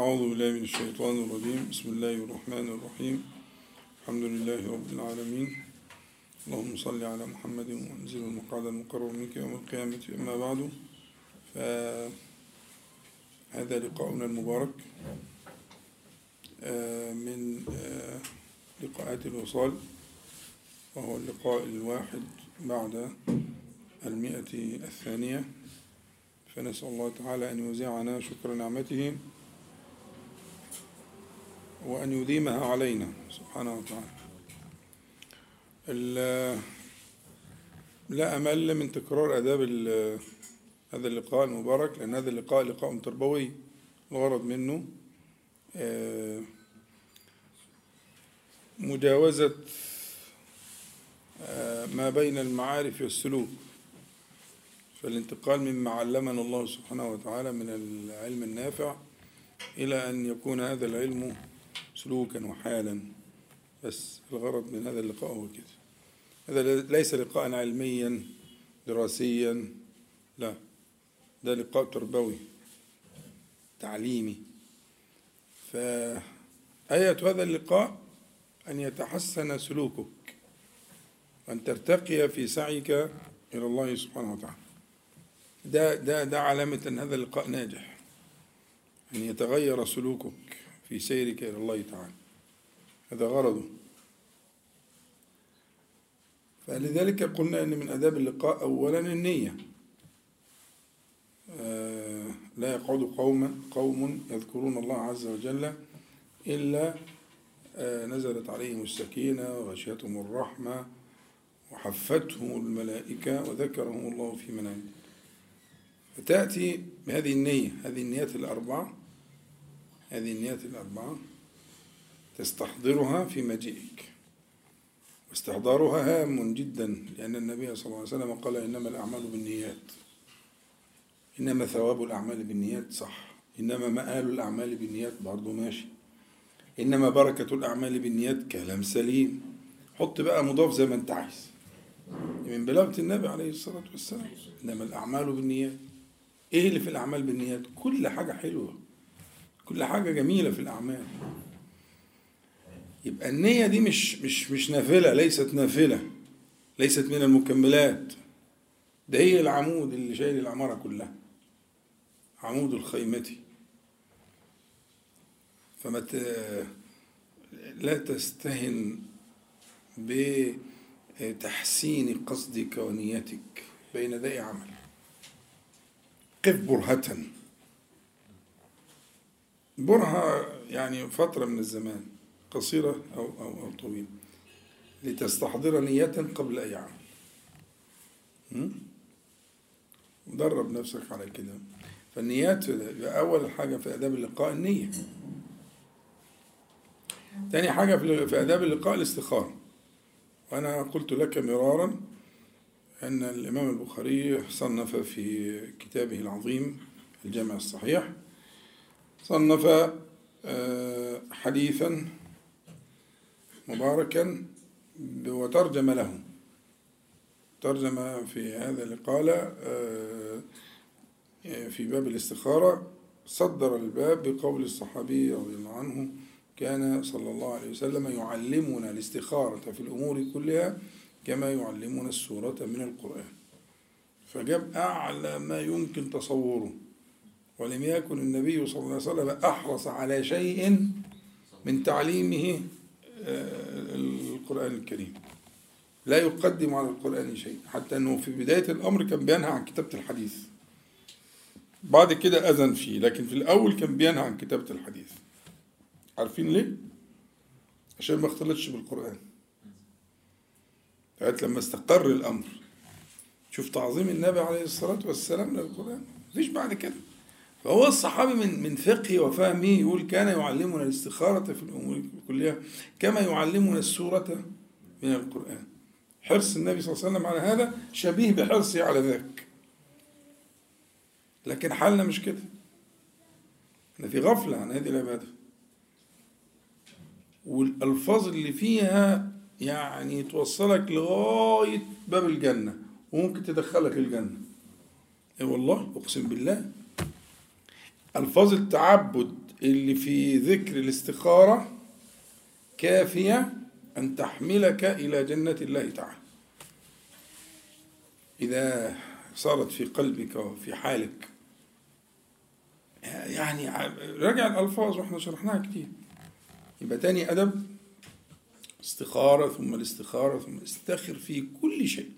أعوذ بالله من الشيطان الرجيم. بسم الله الرحمن الرحيم. الحمد لله رب العالمين. اللهم صل على محمد وانزل المقعد المقرر منك يوم القيامة. أما بعد فهذا لقاؤنا المبارك آه، من آه، لقاءات الوصال وهو اللقاء الواحد بعد المئة الثانية. فنسأل الله تعالى أن يوزعنا شكر نعمته وأن يديمها علينا. سبحانه وتعالى. ال- لا أمل من تكرار آداب هذا اللقاء المبارك لأن هذا اللقاء لقاء تربوي الغرض منه. آه، مجاوزة آه، ما بين المعارف والسلوك. فالانتقال مما علمنا الله سبحانه وتعالى من العلم النافع إلى أن يكون هذا العلم سلوكا وحالا. بس الغرض من هذا اللقاء هو كده هذا ليس لقاء علميا دراسيا لا. ده لقاء تربوي تعليمي. فآية هذا اللقاء أن يتحسن سلوكك وأن ترتقي في سعيك إلى الله سبحانه وتعالى. ده ده ده علامة أن هذا اللقاء ناجح أن يتغير سلوكك. في سيرك إلى الله تعالى. هذا غرضه. فلذلك قلنا أن من آداب اللقاء أولا النية. آه، لا يقعد قوم قوم يذكرون الله عز وجل إلا آه، نزلت عليهم السكينة وغشيتهم الرحمة وحفتهم الملائكة وذكرهم الله في من عنده فتأتي بهذه النية هذه النيات الأربعة هذه النيات الأربعة. تستحضرها في مجيئك. واستحضارها هام جدا لأن النبي صلى الله عليه وسلم قال إنما الأعمال بالنيات. إنما ثواب الأعمال بالنيات صح. إنما مآل الأعمال بالنيات برضه ماشي. إنما بركة الأعمال بالنيات كلام سليم. حط بقى مضاف زي ما أنت عايز. من بلاغة النبي عليه الصلاة والسلام إنما الأعمال بالنيات. إيه اللي في الأعمال بالنيات؟ كل حاجة حلوة. كل حاجة جميلة في الأعمال. يبقى النية دي مش مش مش نافلة ليست نافلة ليست من المكملات. ده هي العمود اللي شايل العمارة كلها عمود الخيمة. فما ت... لا تستهن بتحسين قصدك ونيتك بين ذي عمل. قف برهة برهة يعني فترة من الزمان قصيرة أو, أو, أو طويلة لتستحضر نية قبل أي عمل م? درب نفسك على كده. فالنيات أول حاجة في آداب اللقاء النية. تاني حاجة في آداب اللقاء الاستخارة. وأنا قلت لك مرارا أن الإمام البخاري صنف في كتابه العظيم الجامع الصحيح صنف آه، حديثا مباركا وترجم له ترجم في هذا اللي قال آه، في باب الاستخارة صدر الباب بقول الصحابي رضي الله عنه كان صلى الله عليه وسلم يعلمنا الاستخارة في الأمور كلها كما يعلمنا السورة من القرآن. فجاب أعلى ما يمكن تصوره. ولم يكن النبي صلى الله عليه وسلم أحرص على شيء من تعليمه آه، القرآن الكريم. لا يقدم على القرآن شيء. حتى أنه في بداية الأمر كان بينهى عن كتابة الحديث. بعد كده أذن فيه لكن في الأول كان بينهى عن كتابة الحديث. عارفين ليه؟ عشان ما اختلطش بالقرآن. لغاية لما استقر الأمر. شوف تعظيم النبي عليه الصلاة والسلام للقرآن. مفيش بعد كده. فهو الصحابي من من فقهه وفهمه يقول كان يعلمنا الاستخارة في الأمور كلها كما يعلمنا السورة من القرآن. حرص النبي صلى الله عليه وسلم على هذا شبيه بحرصه على ذاك. لكن حالنا مش كده. إحنا في غفلة عن هذه العبادة. والألفاظ اللي فيها يعني توصلك لغاية باب الجنة وممكن تدخلك الجنة. اي والله؟ أقسم بالله. الفاظ التعبد اللي في ذكر الاستخارة كافية أن تحملك إلى جنة الله تعالى. إذا صارت في قلبك وفي حالك يعني راجع الألفاظ وإحنا شرحناها كتير. يبقى تاني أدب استخارة ثم الاستخارة ثم استخر في كل شيء.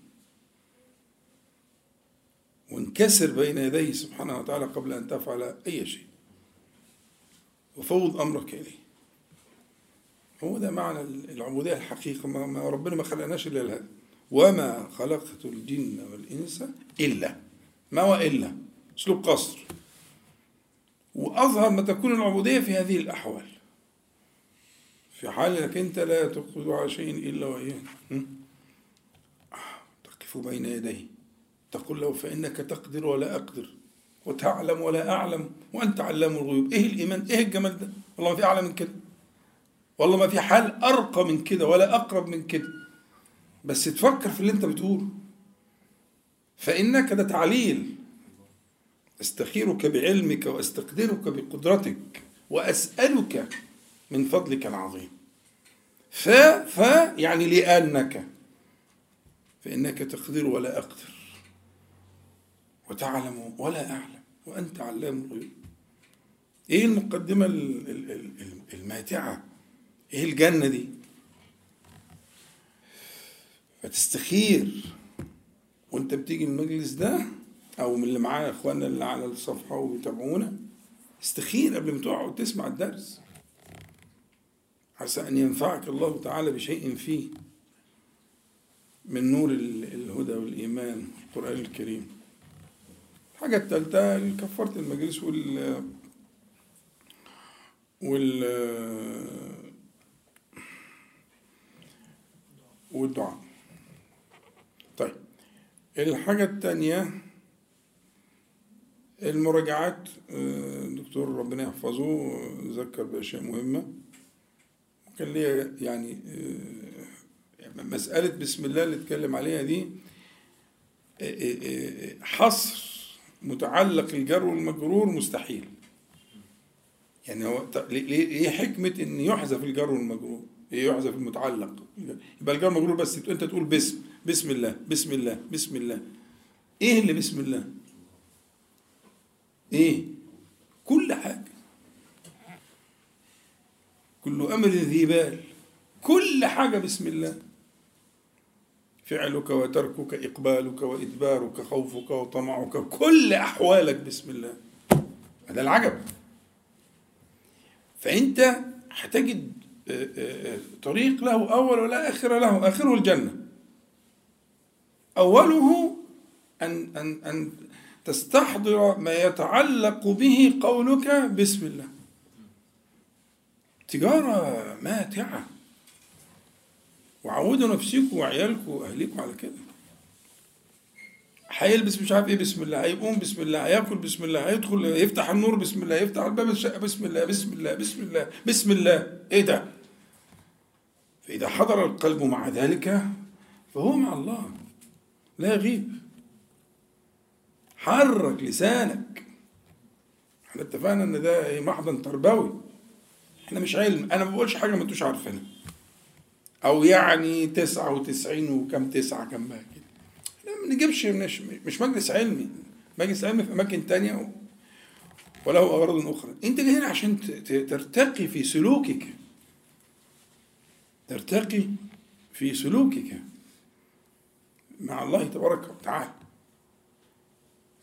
وانكسر بين يديه سبحانه وتعالى قبل أن تفعل أي شيء. وفوض أمرك إليه. هو ده معنى العبودية الحقيقة. ما ربنا ما خلقناش إلا لهذا. وما خلقت الجن والإنس إلا. ما وإلا أسلوب قصر. وأظهر ما تكون العبودية في هذه الأحوال. في حال إنك أنت لا تقصد على شيء الا واياه تقف بين يديه. تقول له فإنك تقدر ولا أقدر وتعلم ولا أعلم وأنت علام الغيوب. إيه الإيمان؟ إيه الجمال ده؟ والله ما في أعلى من كده. والله ما في حال أرقى من كده ولا أقرب من كده. بس تفكر في اللي أنت بتقوله. فإنك ده تعليل. أستخيرك بعلمك وأستقدرك بقدرتك وأسألك من فضلك العظيم. ف ف يعني لأنك. فإنك تقدر ولا أقدر. وتعلم ولا أعلم وأنت علام الغيوب. إيه المقدمة الماتعة؟ إيه الجنة دي؟ فتستخير وأنت بتيجي المجلس ده أو من اللي معايا اخواننا اللي على الصفحة وبيتابعونا استخير قبل ما تقعد تسمع الدرس. عسى أن ينفعك الله تعالى بشيء فيه من نور الهدى والإيمان القرآن الكريم. الحاجة الثالثة كفارة المجلس وال وال والدعاء. طيب الحاجة الثانية المراجعات الدكتور ربنا يحفظه ذكر بأشياء مهمة. كان ليا يعني مسألة بسم الله اللي اتكلم عليها دي حصر متعلق الجر والمجرور مستحيل. يعني هو إيه حكمة إن يحذف الجر والمجرور؟ إيه يحذف المتعلق؟ يبقى الجر والمجرور بس أنت تقول بسم بسم الله بسم الله بسم الله. إيه اللي بسم الله؟ إيه؟ كل حاجة. كل أمر ذي بال. كل حاجة بسم الله. فعلك وتركك إقبالك وإدبارك خوفك وطمعك كل أحوالك بسم الله. هذا العجب. فأنت هتجد طريق له أول ولا آخر له آخره الجنة. أوله أن أن أن تستحضر ما يتعلق به قولك بسم الله. تجارة ماتعة. وعودوا نفسكم وعيالكم وأهليكم على كده. هيلبس مش عارف إيه بسم الله هيقوم بسم الله هياكل بسم الله هيدخل يفتح النور بسم الله يفتح الباب الشقة بسم الله بسم الله بسم الله بسم الله. إيه ده؟ فإذا حضر القلب مع ذلك فهو مع الله. لا يغيب. حرك لسانك. إحنا اتفقنا إن ده محضن تربوي. إحنا مش علم. أنا ما بقولش حاجة ما أنتوش عارفينها. أو يعني تسعة وتسعين وكم تسعة كم بقى كده إحنا ما نجيبش مش, مش مجلس علمي. مجلس علمي في أماكن تانية وله أغراض أخرى. أنت جاي هنا عشان ترتقي في سلوكك. ترتقي في سلوكك. مع الله تبارك وتعالى.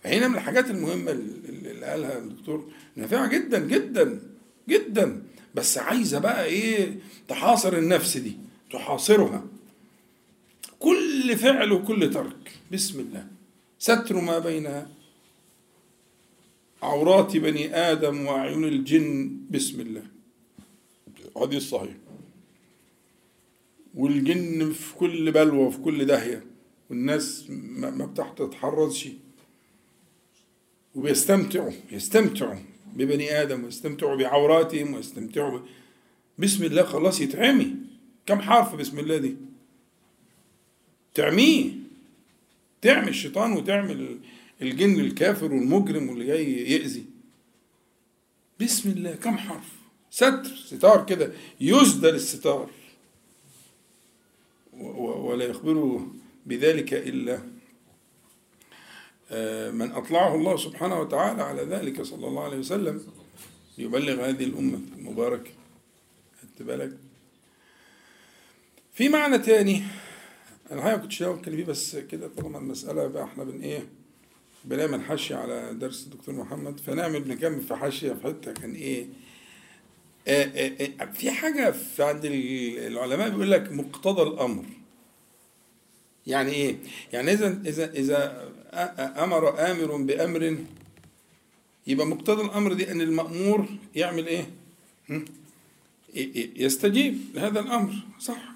فهنا من الحاجات المهمة اللي قالها الدكتور نافعة جدا جدا جدا. بس عايزة بقى إيه تحاصر النفس دي. تحاصرها. كل فعل وكل ترك. بسم الله. ستر ما بين عورات بني آدم وأعين الجن. بسم الله. حديث صحيح. والجن في كل بلوى وفي كل داهية. والناس ما بتتحرزش وبيستمتعوا يستمتعوا ببني آدم ويستمتعوا بعوراتهم ويستمتعوا ب... بسم الله خلاص يتعمي. كم حرف بسم الله دي تعميه. تعمي الشيطان وتعمل الجن الكافر والمجرم واللي جاي يأذي. بسم الله. كم حرف؟ ستر ستار كده. يسدل الستار. ولا يخبر بذلك إلا آه، من أطلعه الله سبحانه وتعالى على ذلك صلى الله عليه وسلم. ليبلغ هذه الأمة المباركة. خدت بالك؟ في معنى تاني. أنا الحقيقة ما كنتش ناوي فيه بس كده طالما المسألة بقى إحنا بن إيه بنعمل حاشية على درس الدكتور محمد فنعمل بنكمل في حاشية في حتة كان إيه آه، آه، آه، في حاجة في عند العلماء بيقول لك مقتضى الأمر. يعني إيه؟ يعني إذا أ- أ- أمر آمر بأمر يبقى مقتضى الأمر دي أن المأمور يعمل ي- يستجيب لهذا الأمر. صح.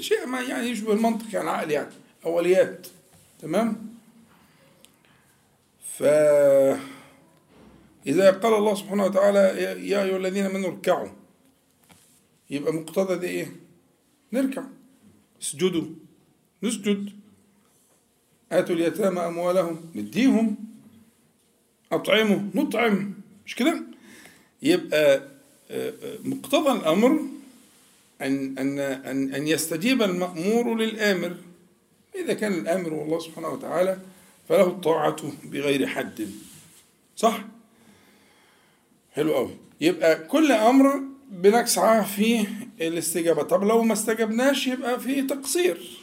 شيء ما يعني يشبه المنطق يعني عقل يعني أوليات تمام؟ ف إذا قال الله سبحانه وتعالى يا يا أيها الذين آمنوا اركعوا. يبقى مقتضى ده إيه؟ نركع. اسجدوا. نسجد. آتوا اليتامى أموالهم. نديهم. أطعموا. نطعم. مش كده؟ يبقى آه، آه، مقتضى الأمر أن أن أن أن يستجيب المأمور للآمر. إذا كان الآمر هو الله سبحانه وتعالى فله الطاعة بغير حد. صح؟ حلو قوي يبقى كل أمر بنسعى في الاستجابة. طب لو ما استجبناش يبقى في تقصير.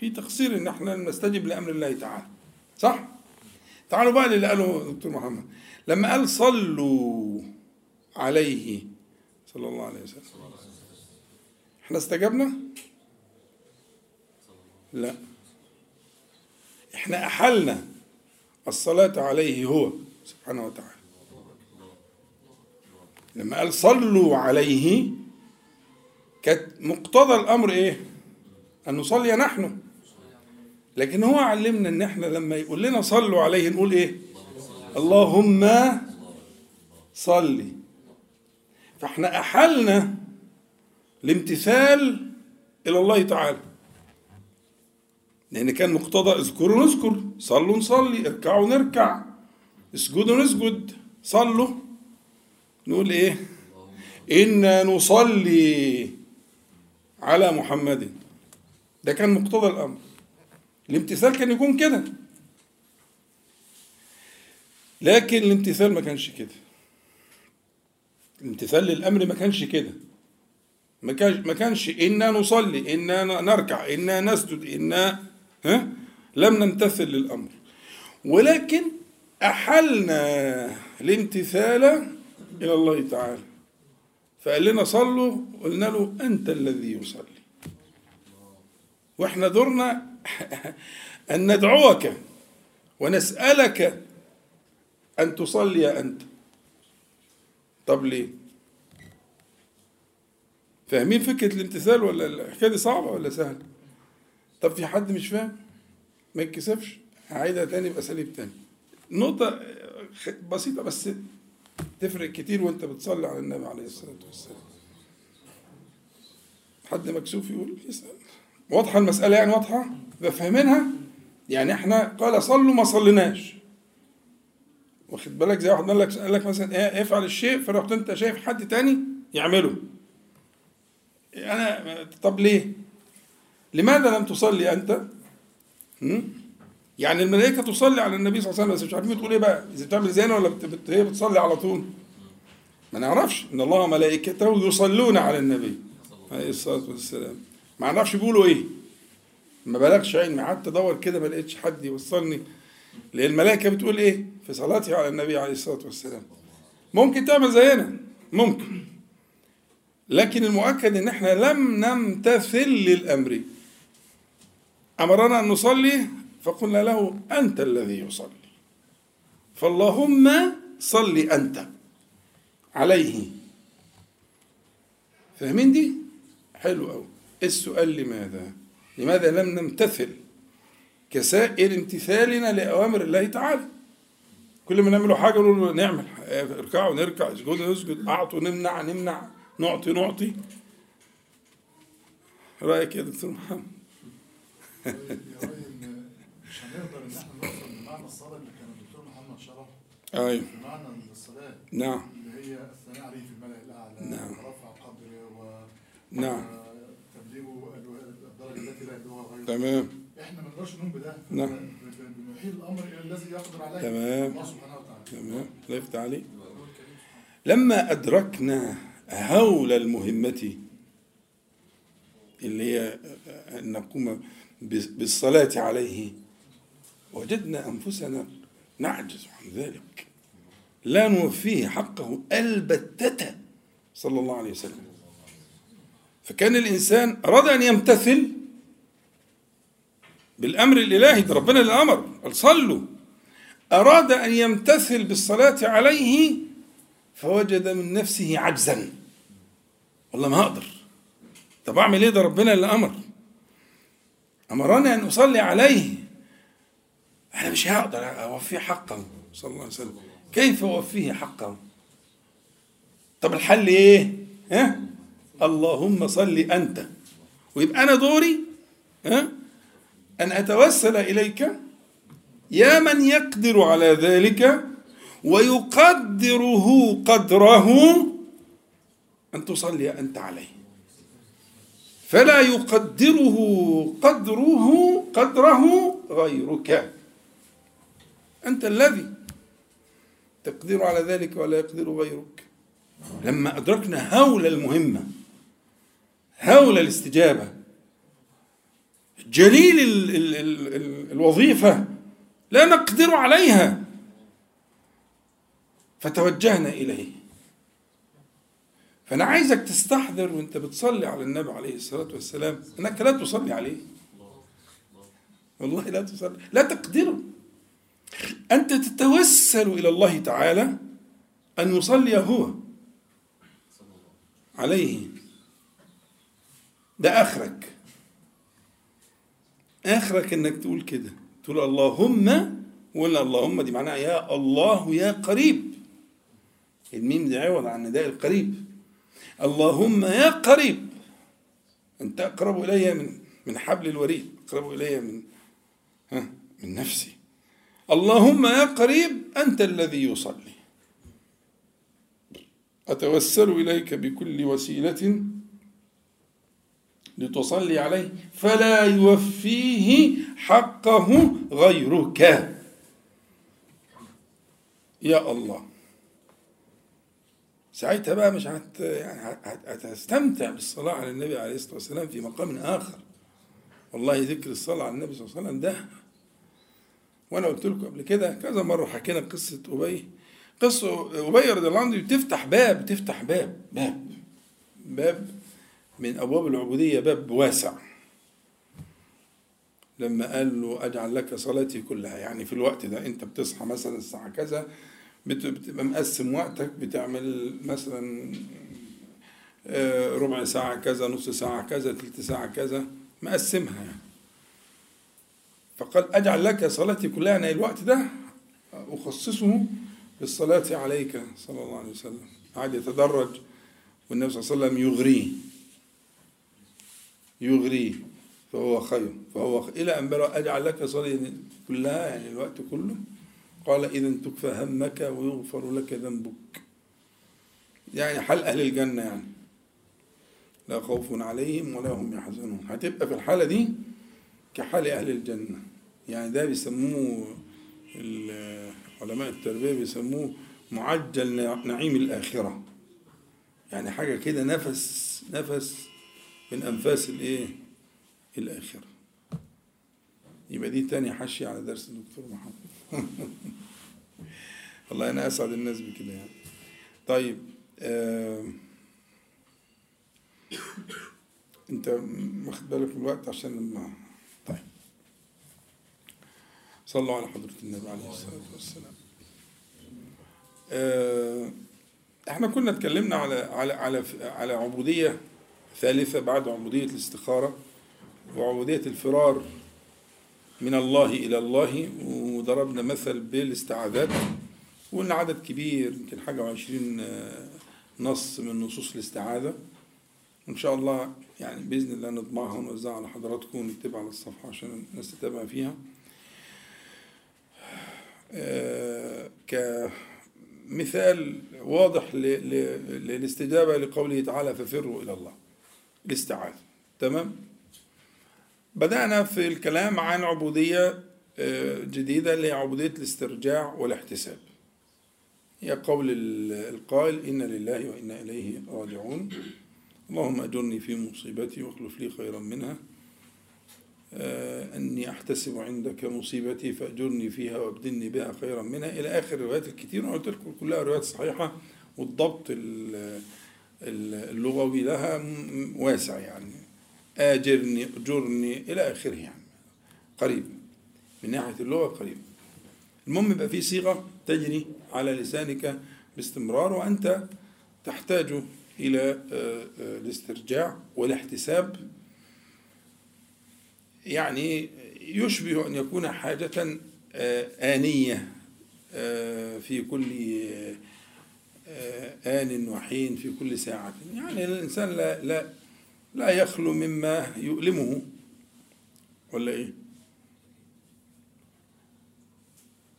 في تقصير إن إحنا نستجب لأمر الله تعالى. صح؟ تعالوا بقى للي قاله دكتور محمد. لما قال صلوا عليه صلى الله عليه وسلم. إحنا استجبنا؟ لا. إحنا احلنا الصلاة عليه هو سبحانه وتعالى. لما قال صلوا عليه كانت مقتضى الأمر إيه؟ أن نصلي نحن. لكن هو علمنا إن إحنا لما يقول لنا صلوا عليه نقول إيه؟ اللهم صلي. فاحنا احلنا الامتثال إلى الله تعالى. لأن كان مقتضى اذكروا نذكر صلوا نصلي اركعوا نركع اسجدوا نسجد صلوا. نقول إيه؟ إنا نصلي على محمد. ده كان مقتضى الأمر. الامتثال كان يكون كده. لكن الامتثال ما كانش كده. الامتثال للأمر ما كانش كده. ما كانش إنا نصلي إنا نركع إنا نسجد إنا ها؟ لم نمتثل للأمر. ولكن أحلنا الامتثال إلى الله تعالى. فقال لنا صلوا قلنا له أنت الذي يصلي. وإحنا دورنا أن ندعوك ونسألك أن تصلي أنت. طب ليه؟ فاهمين فكرة الامتثال ولا الحكاية دي صعبة ولا سهلة؟ طب في حد مش فاهم؟ ما يتكسفش هعيدها تاني باساليب تاني. نقطة بسيطة بس تفرق كتير وانت بتصلي على النبي عليه الصلاة والسلام. حد مكسوف يقول؟ يسأل. واضحة المسألة يعني واضحة؟ فاهمينها؟ يعني إحنا قال صلوا ما صليناش. واخد بالك؟ زي واحد قال لك قال لك مثلا إيه افعل الشيء فرحت انت شايف حد تاني يعمله. أنا طب ليه؟ لماذا لم تصلي هم؟ يعني الملائكة تصلي على النبي صلى الله عليه وسلم بس مش عارفين تقول إيه بقى؟ إذا بتعمل زينا ولا بت... هي بتصلي على طول. ما نعرفش إن الله وملائكته يصلون على النبي عليه الصلاة والسلام. ما نعرفش بيقولوا إيه. ما بلغش علمي. قعدت أدور كده ما لقيتش حد يوصلني. لأن الملائكة بتقول إيه؟ في صلاتها على النبي عليه الصلاة والسلام. ممكن تعمل زينا ممكن. لكن المؤكد إن إحنا لم نمتثل للأمر. أمرنا أن نصلي؟ فقلنا له أنت الذي يصلي. فاللهم صل أنت عليه. فاهمين دي؟ حلو قوي السؤال لماذا؟ لماذا لم نمتثل كسائر امتثالنا لأوامر الله تعالى؟ كل ما نعمل حاجة نقول نعمل اركعوا نركع اسجدوا نسجد اعطوا نمنع نمنع. نعطي نعطي. رأيك يا دكتور محمد؟ مش هنقدر ان إحنا نوصل لمعنى الصلاه اللي كان الدكتور محمد شرح أيوه. بمعنى الصلاه نعم. اللي هي الثناء عليه في الملأ الأعلى نعم. ورفع قدره و نعم. وتبليغه الدرجة التي لا يبلغها غيره تمام. إحنا ما نقدرش نقوم بده نعم. بنحيل الامر إلى الذي يقدر عليه تمام. الله سبحانه وتعالى تمام. الله يفتح عليك لما أدركنا هول المهمة اللي هي أن نقوم بالصلاة عليه. وجدنا أنفسنا نعجز عن ذلك. لا نوفيه حقه البتة صلى الله عليه وسلم. فكان الإنسان أراد أن يمتثل بالأمر الإلهي ده ربنا اللي أمر قال صلوا. أراد أن يمتثل بالصلاة عليه فوجد من نفسه عجزا. والله ما أقدر طب أعمل إيه ده؟ ربنا اللي أمر. أمرني أن أصلي عليه. أنا مش هقدر أوفيه حقه صلى الله عليه وسلم. كيف أوفيه حقه؟ طب الحل إيه؟ ها؟ اللهم صل أنت. ويبقى أنا دوري ها؟ أن أتوسل إليك. يا من يقدر على ذلك ويقدره قدره. أن تصلي أنت عليه. فلا يقدره قدره قدره غيرك. أنت الذي تقدر على ذلك ولا يقدر غيرك. لما أدركنا هول المهمة هول الاستجابة جليل ال ال ال ال الوظيفة لا نقدر عليها فتوجهنا إليه. فأنا عايزك تستحضر وأنت بتصلي على النبي عليه الصلاة والسلام. أنك لا تصلي عليه. والله لا تصلي. لا تقدره. أنت تتوسل إلى الله تعالى أن يصلي هو عليه. ده آخرك. آخرك إنك تقول كده. تقول اللهم ولا اللهم. دي معناها يا الله يا قريب. الميم دي عوض عن نداء القريب. اللهم يا قريب. أنت أقرب إلي من من حبل الوريد أقرب إلي من ها من نفسي. اللهم يا قريب أنت الذي يصلي. أتوسل إليك بكل وسيلة لتصلي عليه. فلا يوفيه حقه غيرك. يا الله. ساعتها بقى مش هت يعني هت- هتستمتع بالصلاة على النبي عليه الصلاة والسلام في مقام آخر. والله ذكر الصلاة على النبي صلى الله عليه وسلم ده. وأنا قلت لكم قبل كده كذا مرة حكينا قصة أبي. قصة أبي رضي الله عنه بتفتح باب بتفتح باب باب باب من أبواب العبودية باب واسع. لما قال له أجعل لك صلاتي كلها يعني في الوقت ده أنت بتصحى مثلا الساعة كذا بتبقى مقسم وقتك بتعمل مثلا آه، ربع ساعة كذا نص ساعة كذا تلت ساعة كذا مقسمها يعني. فقال أجعل لك صلاتي كلها أنا الوقت ده أخصصه بالصلاة عليك صلى الله عليه وسلم. قعد يتدرج والنبي صلى الله عليه وسلم يغريه. يغريه. فهو خير. فهو خير إلى أن بلغ أجعل لك صلاتي كلها يعني الوقت كله قال إذا تكفى همك ويغفر لك ذنبك. يعني حال أهل الجنة يعني. لا خوف عليهم ولا هم يحزنون. هتبقى في الحالة دي كحال أهل الجنة. يعني ده بيسموه علماء التربية بيسموه معجل نعيم الآخرة. يعني حاجة كده نفس نفس من أنفاس الإيه؟ الآخرة. يبقى دي تاني حشي على درس الدكتور محمد. والله أنا أسعد الناس بكده يعني. طيب آه أنت واخد بالك من الوقت عشان لما طيب. صلوا على حضرة النبي عليه الصلاة والسلام. آه إحنا كنا اتكلمنا على على على على عبودية ثالثة بعد عبودية الاستخارة وعبودية الفرار. من الله إلى الله وضربنا مثل بالاستعاذات. وقلنا عدد كبير يمكن حاجة وعشرين آه، نص من نصوص الاستعاذة. وإن شاء الله يعني بإذن الله نطبعها ونوزعها على حضراتكم ونكتبها على الصفحة عشان الناس تتابع فيها. آه، ك مثال واضح للاستجابة لقوله تعالى ففروا إلى الله. الاستعاذة. تمام؟ بدأنا في الكلام عن عبودية آه، جديدة اللي هي عبودية الاسترجاع والاحتساب. هي قول ال- القائل إن لله وإنا إليه راجعون. اللهم أجرني في مصيبتي واخلف لي خيرا منها. آه، أني أحتسب عندك مصيبتي فأجرني فيها وأبدلني بها خيرا منها. إلى آخر الروايات الكتير أنا قلت لكم كلها روايات صحيحة والضبط ال- ال- اللغوي لها واسع يعني. آجرني أجرني إلى آخره يعني. قريب من ناحية اللغة قريب. المهم يبقى في صيغة تجري على لسانك باستمرار وأنت تحتاج إلى آه، آه، الاسترجاع والاحتساب. يعني يشبه أن يكون حاجة آه، آنية في كل آن وحين في كل ساعة. يعني الإنسان لا لا لا يخلو مما يؤلمه ولا إيه؟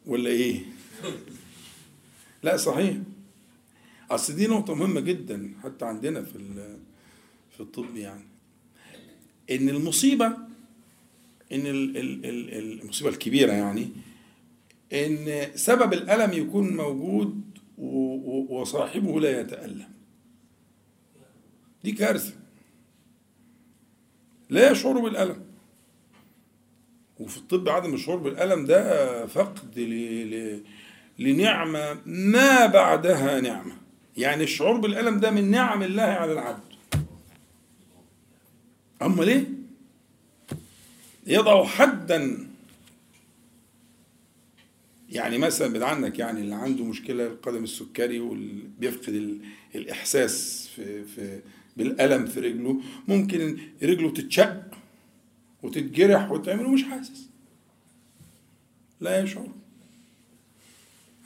ولا إيه؟ لا صحيح أصل دي نقطة مهمة جدا حتى عندنا في في الطب يعني إن المصيبة إن ال- ال- ال- المصيبة الكبيرة يعني إن سبب الألم يكون موجود وصاحبه لا يتألم دي كارثة لا يشعر بالألم. وفي الطب عدم الشعور بالألم ده فقد. لنعمة ما بعدها نعمة. يعني الشعور بالألم ده من نعم الله على العبد. أما ليه؟ يضع حدا. يعني مثلا بعد عنك يعني اللي عنده مشكلة القدم السكري واللي بيفقد ال... الإحساس في... في بالألم في رجله ممكن رجله تتشق وتتجرح وتعمل ومش حاسس. لا يشعر.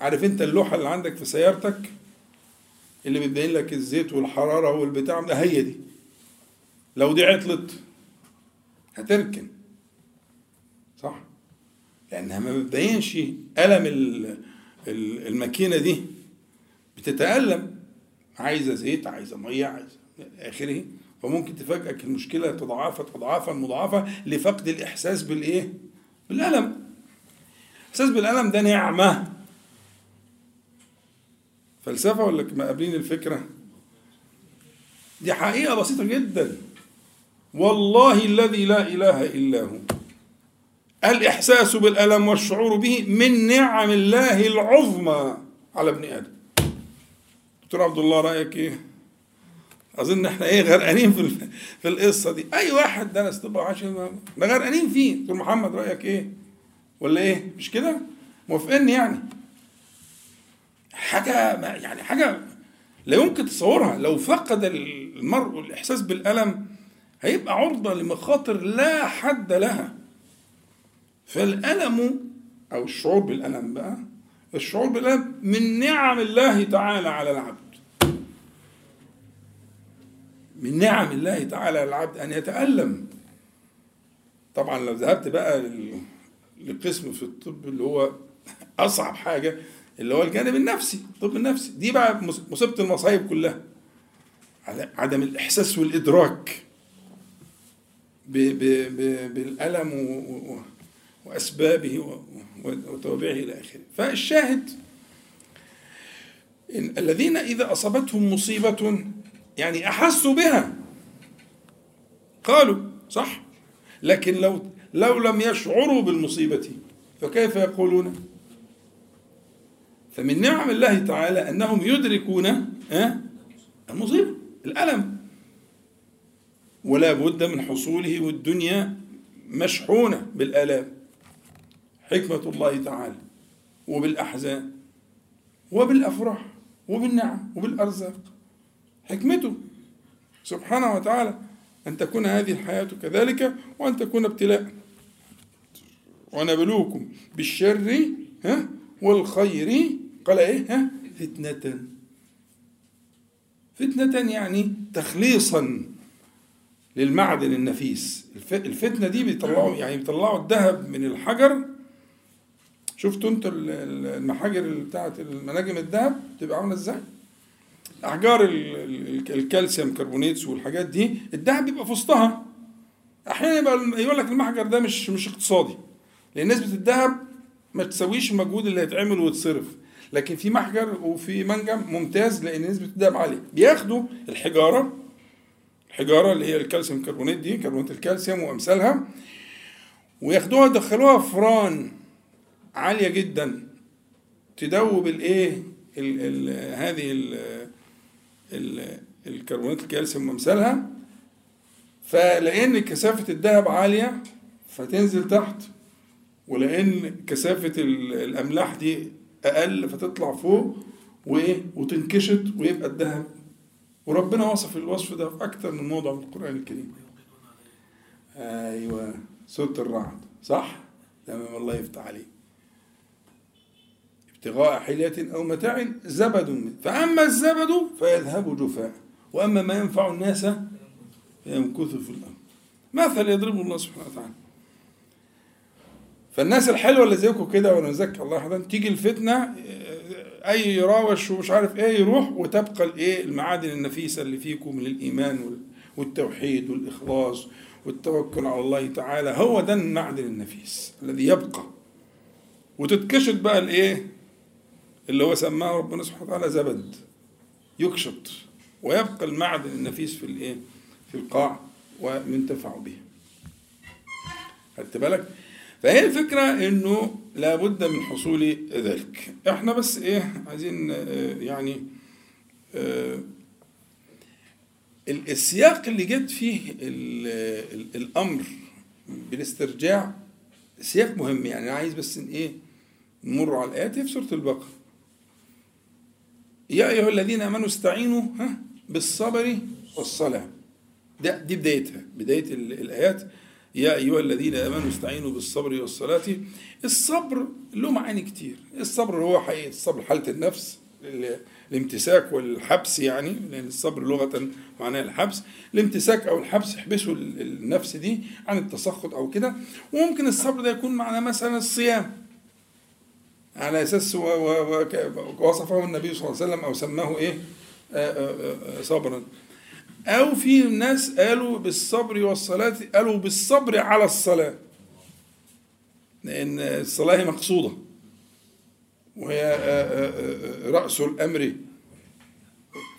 عارف انت اللوحة اللي عندك في سيارتك؟ اللي بتبين لك الزيت والحرارة والبتاع ده هي دي. لو دي عطلت هتركن. صح؟ لأنها ما بتبينش ألم ال- ال- الماكينة دي. بتتألم. عايزة زيت عايزة مية عايزة آخره فممكن تفاجئك المشكلة تضاعفت أضعافا مضاعفة لفقد الإحساس بالإيه؟ بالألم الإحساس بالألم ده نعمة فلسفة ولا ما قابلين الفكرة؟ دي حقيقة بسيطة جدا والله الذي لا إله إلا هو الإحساس بالألم والشعور به من نعم الله العظمى على ابن آدم دكتور عبد الله رأيك إيه؟ أظن إحنا إيه غرقانين في في القصة دي. أي واحد درس طب عشان ده غرقانين فيه. دكتور محمد رأيك إيه؟ ولا إيه؟ مش كده؟ موافقني يعني. حاجة ما يعني حاجة لا يمكن تصورها. لو فقد المرء الإحساس بالألم هيبقى عرضة لمخاطر لا حد لها. فالألم أو الشعور بالألم بقى الشعور بالألم من نعم الله تعالى على العبد. من نعم الله تعالى العبد أن يتألم. طبعا لو ذهبت بقى لقسم في الطب اللي هو أصعب حاجة اللي هو الجانب النفسي الطب النفسي. دي بقى مص- مصيبة المصايب كلها. عدم الإحساس والإدراك ب ب ب بالألم و- وأسبابه وتوابعه إلى آخره. فالشاهد إن الذين إذا أصابتهم مصيبة يعني أحسوا بها. قالوا صح. لكن لو لو لم يشعروا بالمصيبة فكيف يقولون؟ فمن نعم الله تعالى أنهم يدركون ها، المصيبة الألم. ولا بد من حصوله والدنيا مشحونة بالآلام. حكمة الله تعالى وبالأحزان وبالأفراح وبالنعم وبالأرزاق. حكمته. سبحانه وتعالى أن تكون هذه الحياة كذلك وأن تكون ابتلاء. ونبلوكم بالشر ها والخير قال إيه ها فتنة. فتنة يعني تخليصا للمعدن النفيس. الف- الفتنة دي بيطلعوا يعني بيطلعوا الذهب من الحجر. شفتوا أنتوا ال- ال- المحاجر بتاعت المناجم الذهب؟ تبقى عاملة إزاي؟ أحجار ال- ال- ال calcium carbonates والحاجات دي الذهب بيبقى في وسطها. أحيانا يبقى يقول لك المحجر ده مش مش اقتصادي لأن نسبة الذهب ما تسويش المجهود اللي هيتعمل ويتصرف. لكن في محجر وفي منجم ممتاز لأن نسبة الذهب عالية. بياخدوا الحجارة الحجارة اللي هي الكالسيوم كربونات دي كربونات الكالسيوم وأمثالها وياخدوها يدخلوها فران عالية جدا تدوب الإيه ال ال هذه ال الكربونات الكالسيوم وامثالها فلأن كثافة الذهب عالية فتنزل تحت ولأن كثافة ال- الأملاح دي أقل فتطلع فوق وإيه؟ وتنكشط ويبقى الذهب وربنا وصف الوصف ده في أكتر من موضع في القرآن الكريم. أيوه سورة الرعد صح؟ تمام الله يفتح عليك. ابتغاء حلية أو متاع زبد. منه. فأما الزبد فيذهب جفاء وأما ما ينفع الناس فيمكث في الأرض. مثل يضربه الله سبحانه وتعالى. فالناس الحلوة اللي زيكم كده وأنا زكي الله يحفظهم تيجي الفتنة آه، أي يراوش ومش عارف إيه يروح وتبقى الإيه المعادن النفيسة اللي فيكم من الإيمان وال- والتوحيد والإخلاص والتوكل على الله تعالى. هو ده المعدن النفيس الذي يبقى. وتتكشط بقى الإيه؟ اللي هو سماه ربنا سبحانه وتعالى زبد يكشط ويبقى المعدن النفيس في الإيه؟ في القاع وينتفع به. خدت بالك؟ فهي الفكرة إنه لابد من حصول ذلك. إحنا بس إيه؟ عايزين آه، يعني آه، ال- السياق اللي جت فيه ال- الأمر بالاسترجاع سياق مهم. يعني أنا عايز بس إيه؟ نمر على الآيات في سورة البقرة. يا أيها الذين آمنوا استعينوا ها بالصبر والصلاة. ده دي بدايتها. بداية ال- الآيات. يا أيها الذين آمنوا استعينوا بالصبر والصلاة. الصبر له معاني كتير. الصبر هو حقيقة الصبر حالة النفس ال- الامتساك والحبس يعني لأن الصبر لغة معناه الحبس. الامتساك أو الحبس يحبسوا ال- النفس دي عن التسخط أو كده. وممكن الصبر ده يكون معناه مثلا الصيام. على وك- وصفه النبي صلى الله عليه وسلم أو سماه إيه؟ آه، آه، آه، صبرا. أو في ناس قالوا بالصبر والصلاة قالوا بالصبر على الصلاة. لأن الصلاة هي مقصودة. وهي آه، آه، آه، رأس الأمر.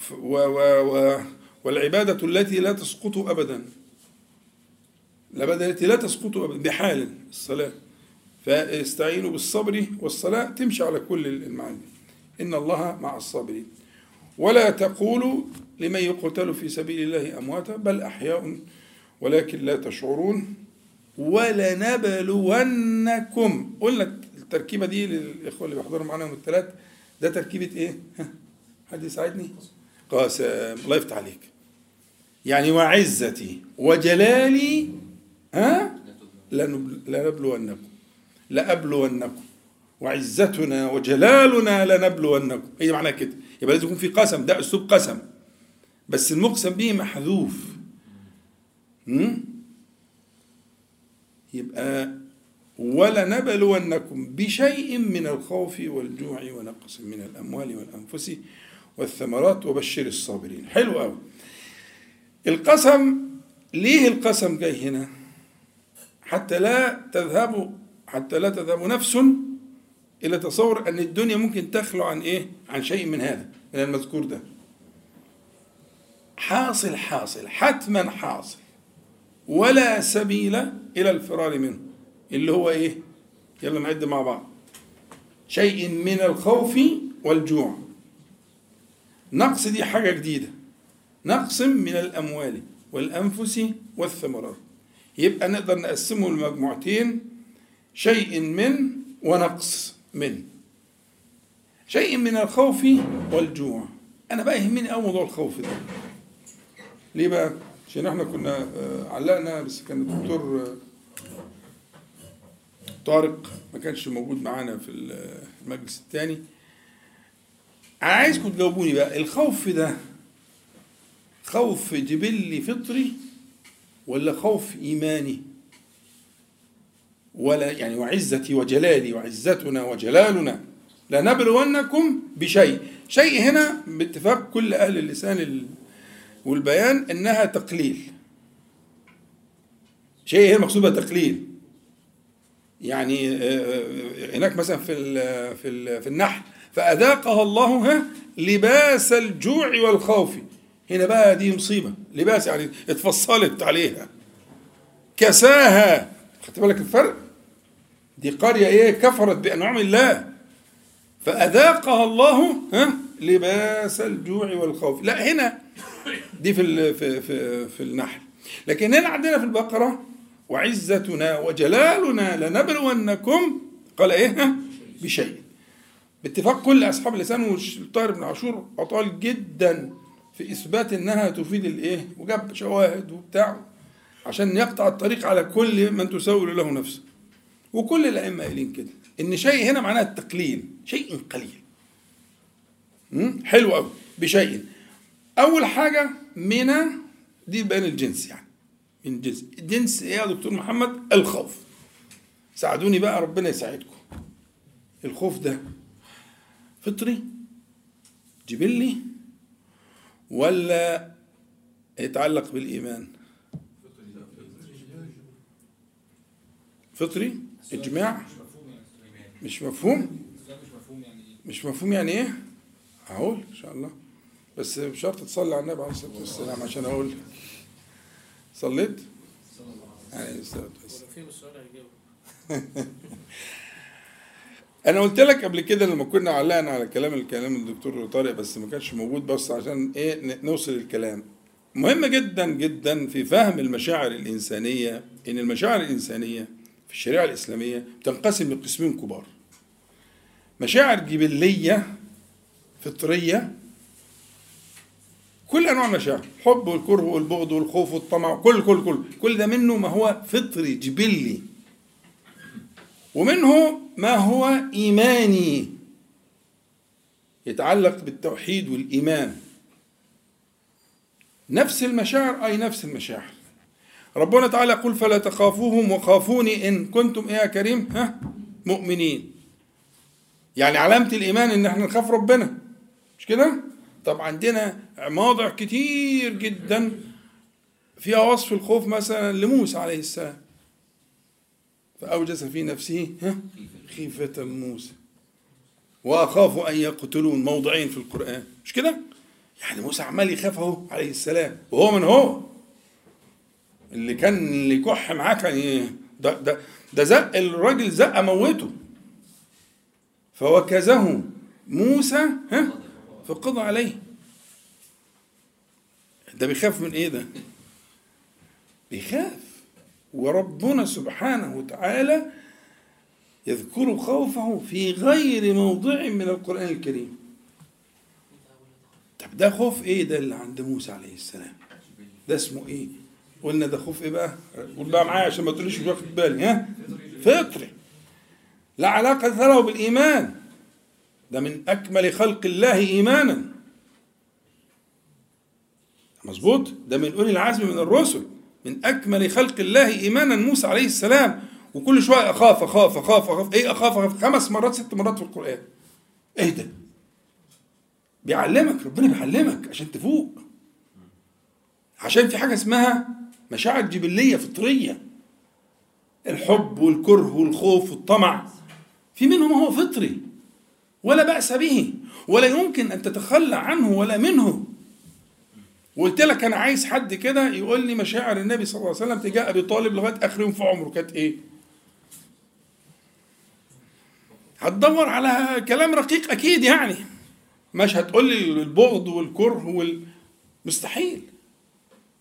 ف- و و و والعبادة التي لا تسقط أبدا. العبادة التي لا تسقط أبدا بحال الصلاة. فاستعينوا بالصبر والصلاة تمشي على كل المعاني إن الله مع الصابرين ولا تقولوا لمن يقتل في سبيل الله أمواتا بل أحياء ولكن لا تشعرون ولنبلونكم قلنا التركيبة دي للإخوة اللي بيحضروا معانا يوم الثلاث ده تركيبة إيه؟ حد يساعدني؟ قاسم الله يفتح عليك يعني وعزتي وجلالي ها؟ لنبل- لنبلونكم لأبلونكم وعزتنا وجلالنا لنبلونكم. هي معناها كده؟ يبقى لازم يكون في قسم ده أسلوب قسم. بس المقسم به محذوف? يبقى ولنبلونكم بشيء من الخوف والجوع ونقص من الأموال والأنفس والثمرات وبشر الصابرين. حلو قوي القسم ليه القسم جاي هنا؟ حتى لا تذهب حتى لا تذهب. نفس إلى تصور أن الدنيا ممكن تخلو عن إيه؟ عن شيء من هذا من المذكور ده. حاصل حاصل حتما حاصل. ولا سبيل إلى الفرار منه. اللي هو إيه؟ يلا نعد مع بعض. شيء من الخوف والجوع. نقص دي حاجة جديدة. نقص من الأموال والأنفس والثمرات. يبقى نقدر نقسمه لمجموعتين. شيء من ونقص من. شيء من الخوف والجوع. أنا بقى يهمني قوي موضوع الخوف ده. ليه بقى؟ عشان إحنا كنا آه، علقنا بس كان الدكتور آه، طارق ما كانش موجود معانا في المجلس الثاني أنا عايزكم تجاوبوني بقى. الخوف ده خوف جبلي فطري ولا خوف إيماني؟ ولا يعني وعزتي وجلالي وعزتنا وجلالنا. لنبلونكم بشيء. شيء هنا باتفاق كل أهل اللسان ال- والبيان إنها تقليل. شيء هنا مقصود بها تقليل. يعني آه، هناك مثلا في ال في ال في النحل. فأذاقها الله لباس الجوع والخوف. هنا بقى دي مصيبة. لباس يعني اتفصلت عليها. كساها. خدت بالك الفرق؟ دي قرية إيه؟ كفرت بأنعم الله. فأذاقها الله ها؟ لباس الجوع والخوف. لا هنا. دي في في في, في النحل. لكن هنا عندنا في البقرة وعزتنا وجلالنا لنبلونكم. قال ها؟ بشيء. باتفاق كل أصحاب اللسان والطاهر بن عاشور أطال جدا في إثبات إنها تفيد الإيه؟ وجاب شواهد وبتاع عشان يقطع الطريق على كل من تسول له نفسه. وكل الأئمة قايلين كده إن شيء هنا معناه التقليل شيء قليل؟ حلو قوي بشيء. أول حاجة من دي بين الجنس يعني من جنس. جنس إيه يا دكتور محمد؟ الخوف. ساعدوني بقى ربنا يساعدكم. الخوف ده فطري جبلي ولا يتعلق بالإيمان؟ فطري؟ اجماع مش مفهوم مش مفهوم يعني. إيه؟ هقول إن شاء الله. بس بشرط تصلي على النبي عليه الصلاة والسلام عشان أقول. لك صليت عليه الصلاة والسلام. أنا قلت لك قبل كده لما كنا علقنا على كلام الكلام الدكتور طارق بس ما كانش موجود بس عشان إيه نوصل الكلام. مهم جدا جدا في فهم المشاعر الإنسانية إن المشاعر الإنسانية في الشريعة الإسلامية بتنقسم لقسمين كبار. مشاعر جبلية فطرية كل أنواع المشاعر الحب والكره والبغض والخوف والطمع كل كل كل كل ده منه ما هو فطري جبلي. ومنه ما هو إيماني يتعلق بالتوحيد والإيمان. نفس المشاعر أي نفس المشاعر. ربنا تعالى يقول فلا تخافوهم وخافوني إن كنتم إيه يا كريم؟ ها؟ مؤمنين. يعني علامة الإيمان إن إحنا نخاف ربنا. مش كده؟ طب عندنا مواضع كتير جدا فيها وصف الخوف مثلا لموسى عليه السلام. فأوجس في نفسه ها؟ خيفة موسى. وأخاف أن يقتلون موضعين في القرآن. مش كده؟ يعني موسى عمال يخاف أهو عليه السلام. وهو من هو؟ اللي كان اللي يكح معاه كان ي- ده ده ده زق الراجل زقه موته. فوكزه موسى ها؟ فقضى عليه. ده بيخاف من إيه ده؟ بيخاف. وربنا سبحانه وتعالى يذكر خوفه في غير موضع من القرآن الكريم. طب ده خوف إيه ده اللي عند موسى عليه السلام؟ ده اسمه إيه؟ قلنا ده خوف إيه بقى؟ قول بقى معايا عشان ما تقوليش مش واخد بالي ها؟ فطري. لا علاقة له بالإيمان. ده من أكمل خلق الله إيمانا. مظبوط؟ ده من أولي العزم من الرسل. من أكمل خلق الله إيمانا موسى عليه السلام. وكل شوية أخاف أخاف أخاف أخاف. إيه أخاف؟ أخاف. خمس مرات ست مرات في القرآن. ده؟ بيعلمك ربنا بيعلمك عشان تفوق. عشان في حاجة اسمها مشاعر جبلية فطرية. الحب والكره والخوف والطمع في منهم هو فطري ولا بأس به ولا يمكن أن تتخلى عنه ولا منه. وقلت لك أنا عايز حد كده يقول لي مشاعر النبي صلى الله عليه وسلم تجاه أبي طالب لغاية آخر يوم في عمره كانت إيه؟ هتدور على كلام رقيق أكيد يعني. مش هتقول لي البغض والكره وال مستحيل.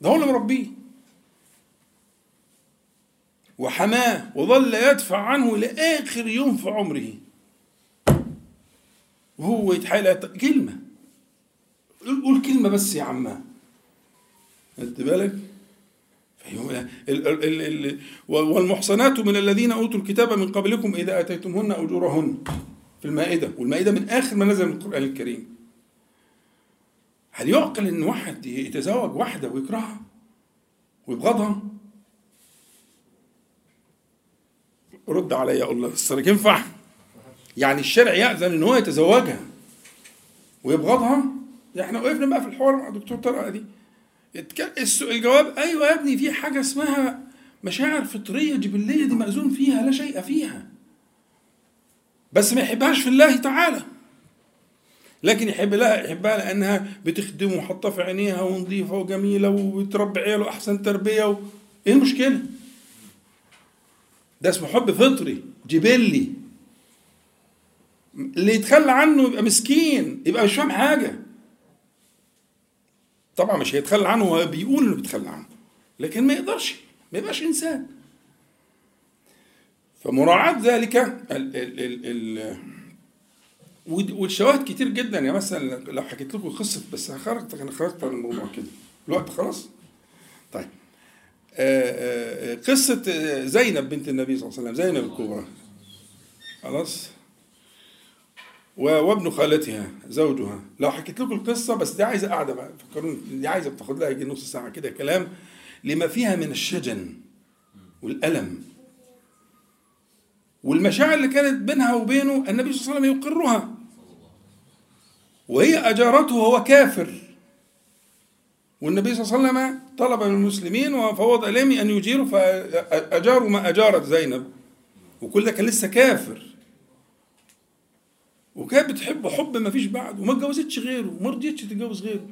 ده هو اللي مربيه. وحماه وظل يدفع عنه لآخر يوم في عمره. وهو يتحايل كلمة. قول كلمة بس يا عماه خدت بالك؟ والمحصنات من الذين أوتوا الكتاب من قبلكم إذا أتيتمهن أجورهن في المائدة. والمائدة من آخر ما نزل من القرآن الكريم. هل يعقل إن واحد يتزوج واحدة ويكرهها ويبغضها؟ رد عليا أقول له السرك ينفع يعني الشرع يأذن إن هو يتزوجها ويبغضها؟ إحنا وقفنا بقى في الحوار مع الدكتور طارق دي الجواب أيوه يا ابني في حاجة اسمها مشاعر فطرية جبلية دي مأذون فيها لا شيء فيها. بس ما يحبهاش في الله تعالى. لكن يحب لها يحبها لأنها بتخدمه وحاطة في عينيها ونظيفة وجميلة وبتربي عياله أحسن تربية و... إيه المشكلة؟ ده اسمه حب فطري جبلي. اللي يتخلى عنه يبقى مسكين يبقى مش فاهم حاجة. طبعا مش هيتخلى عنه هو بيقول إنه بيتخلى عنه لكن ما يقدرش ما يبقاش إنسان. فمراعاة ذلك ال ال ال ال والشواهد كتير جدا. يعني مثلا لو حكيت لكم قصة بس أنا خرجت عن الموضوع كده. الوقت خلاص؟ طيب. آه، آه، آه، آه، زينب بنت النبي صلى الله عليه وسلم زينب الكبرى. خلاص؟ وابن خالتها زوجها. لو حكيت لكم القصة بس دي عايزة قاعدة بقى فكروني دي عايزة بتاخد لها يجي نص ساعة كده كلام لما فيها من الشجن والألم. والمشاعر اللي كانت بينها وبينه النبي صلى الله عليه وسلم يقرها. وهي أجارته وهو كافر. والنبي صلى الله عليه وسلم طلب من المسلمين وفوض إليهم أن يجيروا فأجاروا ما أجارت زينب. وكل ده كان لسه كافر. وكانت بتحبه حب ما فيش بعد وما اتجوزتش غيره وما رضيتش تتجوز غيره.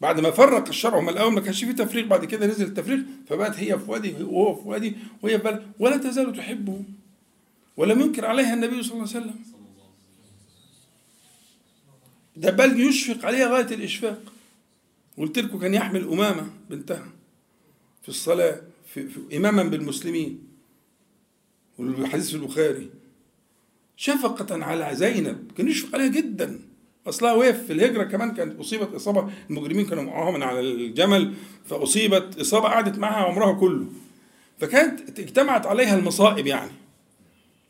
بعد ما فرق الشرع هم الأول ما كانش فيه تفريق بعد كده نزل التفريق فبقت هي في وادي وهو في وادي وهي في ولا تزال تحبه. ولم ينكر عليها النبي صلى الله عليه وسلم. ده بل يشفق عليها غاية الإشفاق. قلت لكم كان يحمل أمامة بنتها في الصلاة في, في إماما بالمسلمين. والحديث في البخاري. شفقة على زينب كان يشفق عليها جدا. أصلها وهي في الهجرة كمان كانت أصيبت إصابة. المجرمين كانوا معاها من على الجمل فأصيبت إصابة قعدت معها عمرها كله. فكانت اجتمعت عليها المصائب يعني.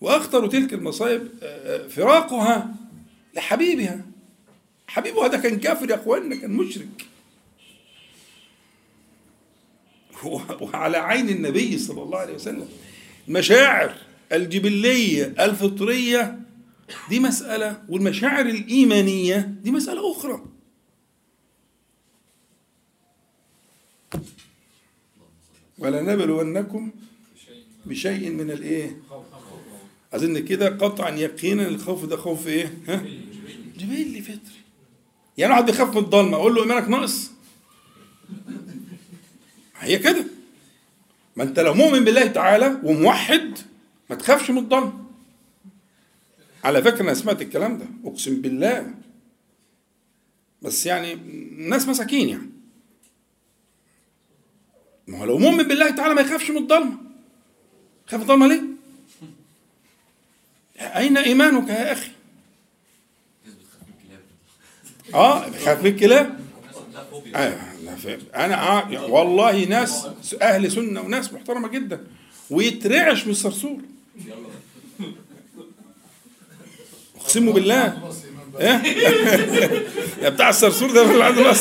واخطر تلك المصائب آه، فراقها لحبيبها. حبيبها ده كان كافر يا اخوانا كان مشرك. وعلى عين النبي صلى الله عليه وسلم المشاعر الجبلية الفطرية دي مسألة والمشاعر الإيمانية دي مسألة أخرى ولنبلونكم بشيء من الإيه؟ أظن كده قطعا يقينا الخوف ده خوف إيه؟ ها؟ جبلي فطري يعني واحد بيخاف من الضلمة أقول له إيمانك ناقص؟ هي كده. ما أنت لو مؤمن بالله تعالى وموحد ما تخافش من الضلمة. على فكرة أنا سمعت الكلام ده أقسم بالله. بس يعني ناس مساكين يعني. ما هو لو مؤمن بالله تعالى ما يخافش من الضلمة. خاف من الضلمة ليه؟ أين إيمانك يا أخي؟ آه بخاف من الكلاب. آه ف- أنا آه والله ناس أهل سنة وناس محترمة جدا. ويترعش من الصرصور. اقسم بالله. إيه؟ يا بتاع الصرصور ده اللي عنده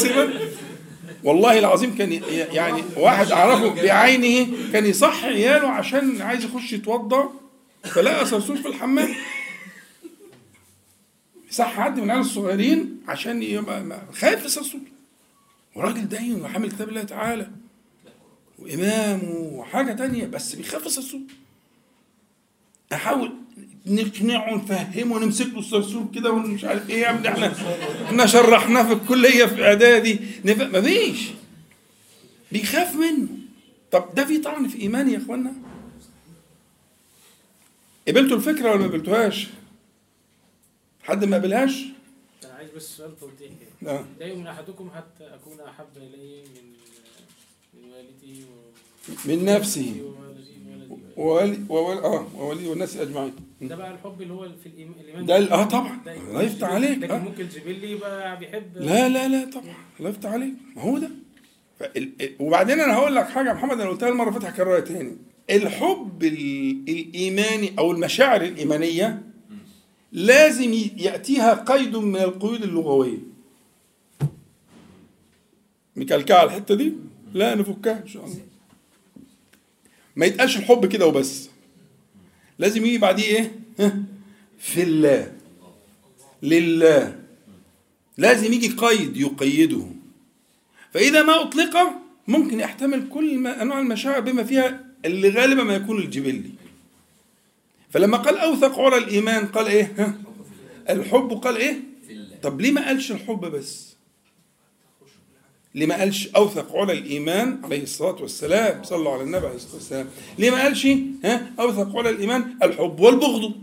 والله العظيم كان يعني واحد أعرفه بعينه كان يصحي عياله عشان عايز يخش يتوضا فلقى صرصور في الحمام. صح حد من العيال الصغيرين عشان يبقى خايف الصرصور. وراجل دين وحامل كتاب الله تعالى وإمام وحاجة تانية بس بيخاف الصرصور أحاول نقنعه نفهمه نمسك له الصرصور كده ومش عارف إيه يا ابني؟ إحنا إحنا شرحناه في الكلية في إعدادي. مفيش بيخاف منه. طب ده في طعن في ايماني يا إخوانا؟ قبلتوا الفكرة ولا ما قبلتوهاش؟ حد ما قبلهاش؟ عايز بس سؤال توضيح كده لا لا يؤمن أحدكم حتى أكون أحب إليه من من والدي و من نفسه. وولي وولي آه وولي والناس أجمعين. ده بقى الحب اللي هو في الإيمان. ده آه طبعا. الله يفتح عليك. لكن آه. ممكن جبلي يبقى بيحب لا لا لا طبعا. الله يفتح عليك. ما هو ده. وبعدين أنا هقول لك حاجة يا محمد أنا قلتها المرة فاتت هكررها تاني. الحب ال- الإيماني أو المشاعر الإيمانية لازم ي- يأتيها قيد من القيود اللغوية. مكلكعه على الحتة دي؟ لا نفكها إن شاء الله. ما يتقالش الحب كده وبس. لازم يجي بعديه إيه؟ في الله. لله. لازم يجي قيد يقيده. فإذا ما أطلق ممكن يحتمل كل أنواع المشاعر بما فيها اللي غالبا ما يكون الجبلي. فلما قال أوثق عرى الإيمان قال إيه؟ ها؟ الحب قال إيه؟ طب ليه ما قالش الحب بس؟ ليه ما قالش أوثق عرى الإيمان عليه الصلاة والسلام؟ صلوا على النبي عليه الصلاة والسلام. ليه ما قالش ها؟ أوثق عرى الإيمان الحب والبغض.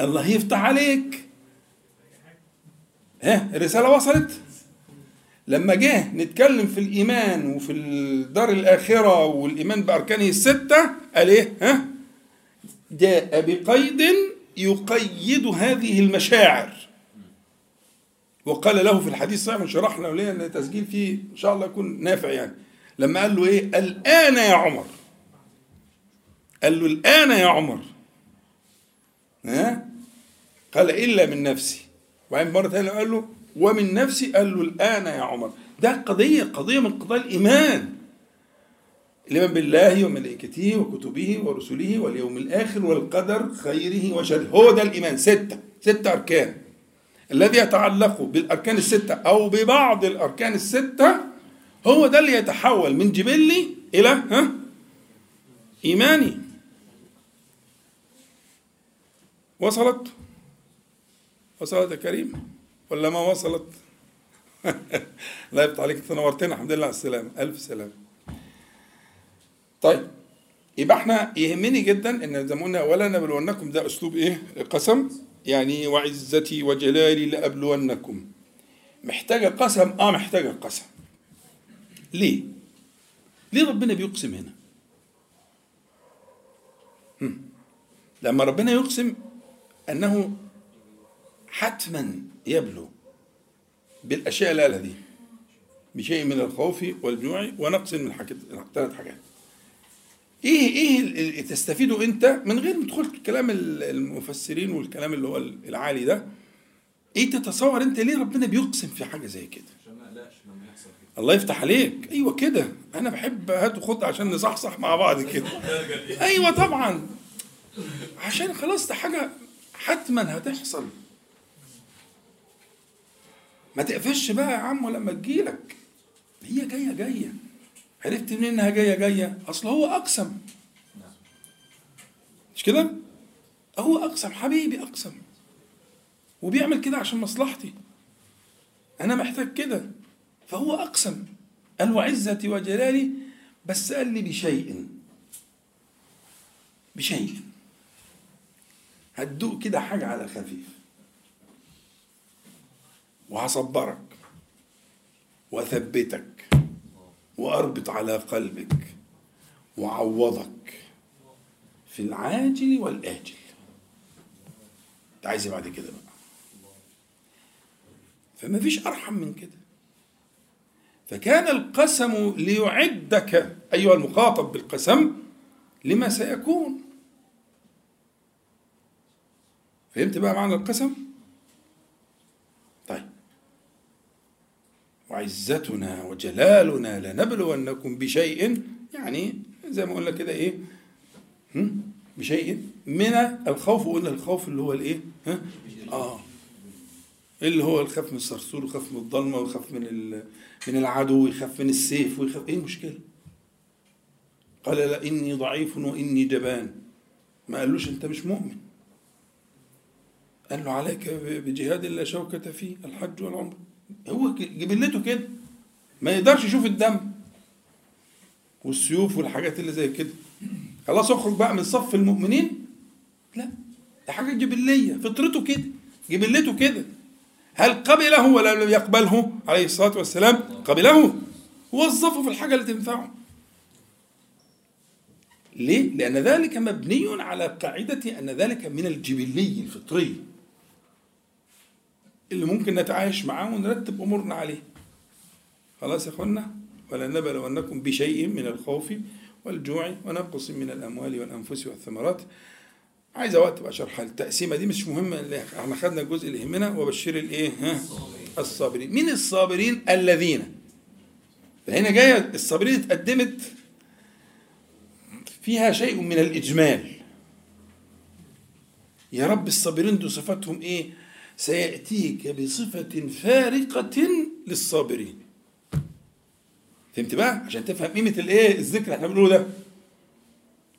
الله يفتح عليك. ها؟ الرسالة وصلت؟ لما جه نتكلم في الإيمان وفي الدار الآخرة والإيمان بأركانه الستة قال إيه؟ ها؟ جاء بقيد يقيد هذه المشاعر. وقال له في الحديث صحيح شرحنا وليه ان التسجيل فيه إن شاء الله يكون نافع يعني. لما قال له إيه؟ الآن يا عمر. قال له الآن يا عمر. ها؟ قال إلا من نفسي. وبعدين مرة ثانية قال له ومن نفسي قال له الآن يا عمر ده قضية قضية من قضايا الإيمان. الإيمان بالله وملائكته وكتبه ورسله واليوم الآخر والقدر خيره وشره. هو ده الإيمان. ستة ستة أركان. الذي يتعلق بالأركان الستة أو ببعض الأركان الستة هو ده اللي يتحول من جبلي إلى ها؟ إيماني. وصلت؟ وصلت يا كريم؟ ولا ما وصلت؟ لا يفتح عليك انت نورتنا الحمد لله على السلامة. ألف سلامة. طيب يبقى إحنا يهمني جدا إن زي ما قلنا ولا نبلونكم ده أسلوب إيه؟ قسم. يعني وعزتي وجلالي لأبلونكم. محتاجة قسم؟ آه محتاجة قسم. ليه؟ ليه ربنا بيقسم هنا. لما ربنا يقسم أنه حتما يبلو بالأشياء اللي قالها دي بشيء من الخوف والجوع ونقص من الحاجات ثلاث حاجات. إيه إيه تستفيده أنت من غير ما تدخل كلام المفسرين والكلام اللي هو العالي ده؟ إيه تتصور أنت ليه ربنا بيقسم في حاجة زي كده؟ الله يفتح عليك. أيوه كده. أنا بحب هات وخد عشان نصحصح مع بعض كده. أيوه طبعا. عشان خلاص ده حاجة حتما هتحصل. ما تقفش بقى يا عم لما تجيلك. هي جاية جاية. عرفت منين إنها جاية جاية؟ أصل هو أقسم. مش كده؟ هو أقسم حبيبي أقسم. وبيعمل كده عشان مصلحتي. أنا محتاج كده. فهو أقسم. قال وعزتي وجلالي بس قال لي بشيء. بشيء. هتدوق كده حاجة على خفيف. وهصبرك وأثبتك وأربط على قلبك وعوضك في العاجل والآجل. انت عايز بعد كده بقى. فما فيش أرحم من كده. فكان القسم ليعدك أيها المخاطب بالقسم لما سيكون. فهمت بقى معنى القسم طيب وعزتنا وجلالنا لنبلونكم بشيء يعني زي ما قلنا كده إيه بشيء من الخوف وقلنا الخوف اللي هو الإيه ها؟ آه. اللي هو الخوف من الصرصور ويخاف من الضلمة ويخاف من من العدو ويخاف من السيف ويخاف إيه المشكلة؟ قال لا إني ضعيف وإني جبان. ما قالوش أنت مش مؤمن. قال له عليك بجهاد لا شوكة فيه الحج والعمر هو جبلته كده. ما يقدرش يشوف الدم والسيوف والحاجات اللي زي كده. خلاص اخرج بقى من صف المؤمنين. لا ده حاجة جبلية فطرته كده جبلته كده. هل قبله ولا لم يقبله؟ عليه الصلاة والسلام. قبله. وظفه في الحاجة اللي تنفعه. ليه؟ لأن ذلك مبني على قاعدة أن ذلك من الجبلي الفطري. اللي ممكن نتعايش معاه ونرتب أمورنا عليه. خلاص يا أخوانا ولنبلونكم بشيء من الخوف والجوع ونقص من الأموال والأنفس والثمرات. عايزة وقت بقى شرح التقسيمة دي مش اللي إحنا خدنا الجزء اللي يهمنا وبشر الإيه؟ ها؟ الصابرين. مين الصابرين؟ الذين. فهنا جاية الصابرين اتقدمت فيها شيء من الإجمال. يا رب الصابرين دول صفاتهم إيه؟ سيأتيك بصفة فارقة للصابرين. فهمت بقى؟ عشان تفهم قيمة الإيه؟ الذكر إحنا بنقوله ده.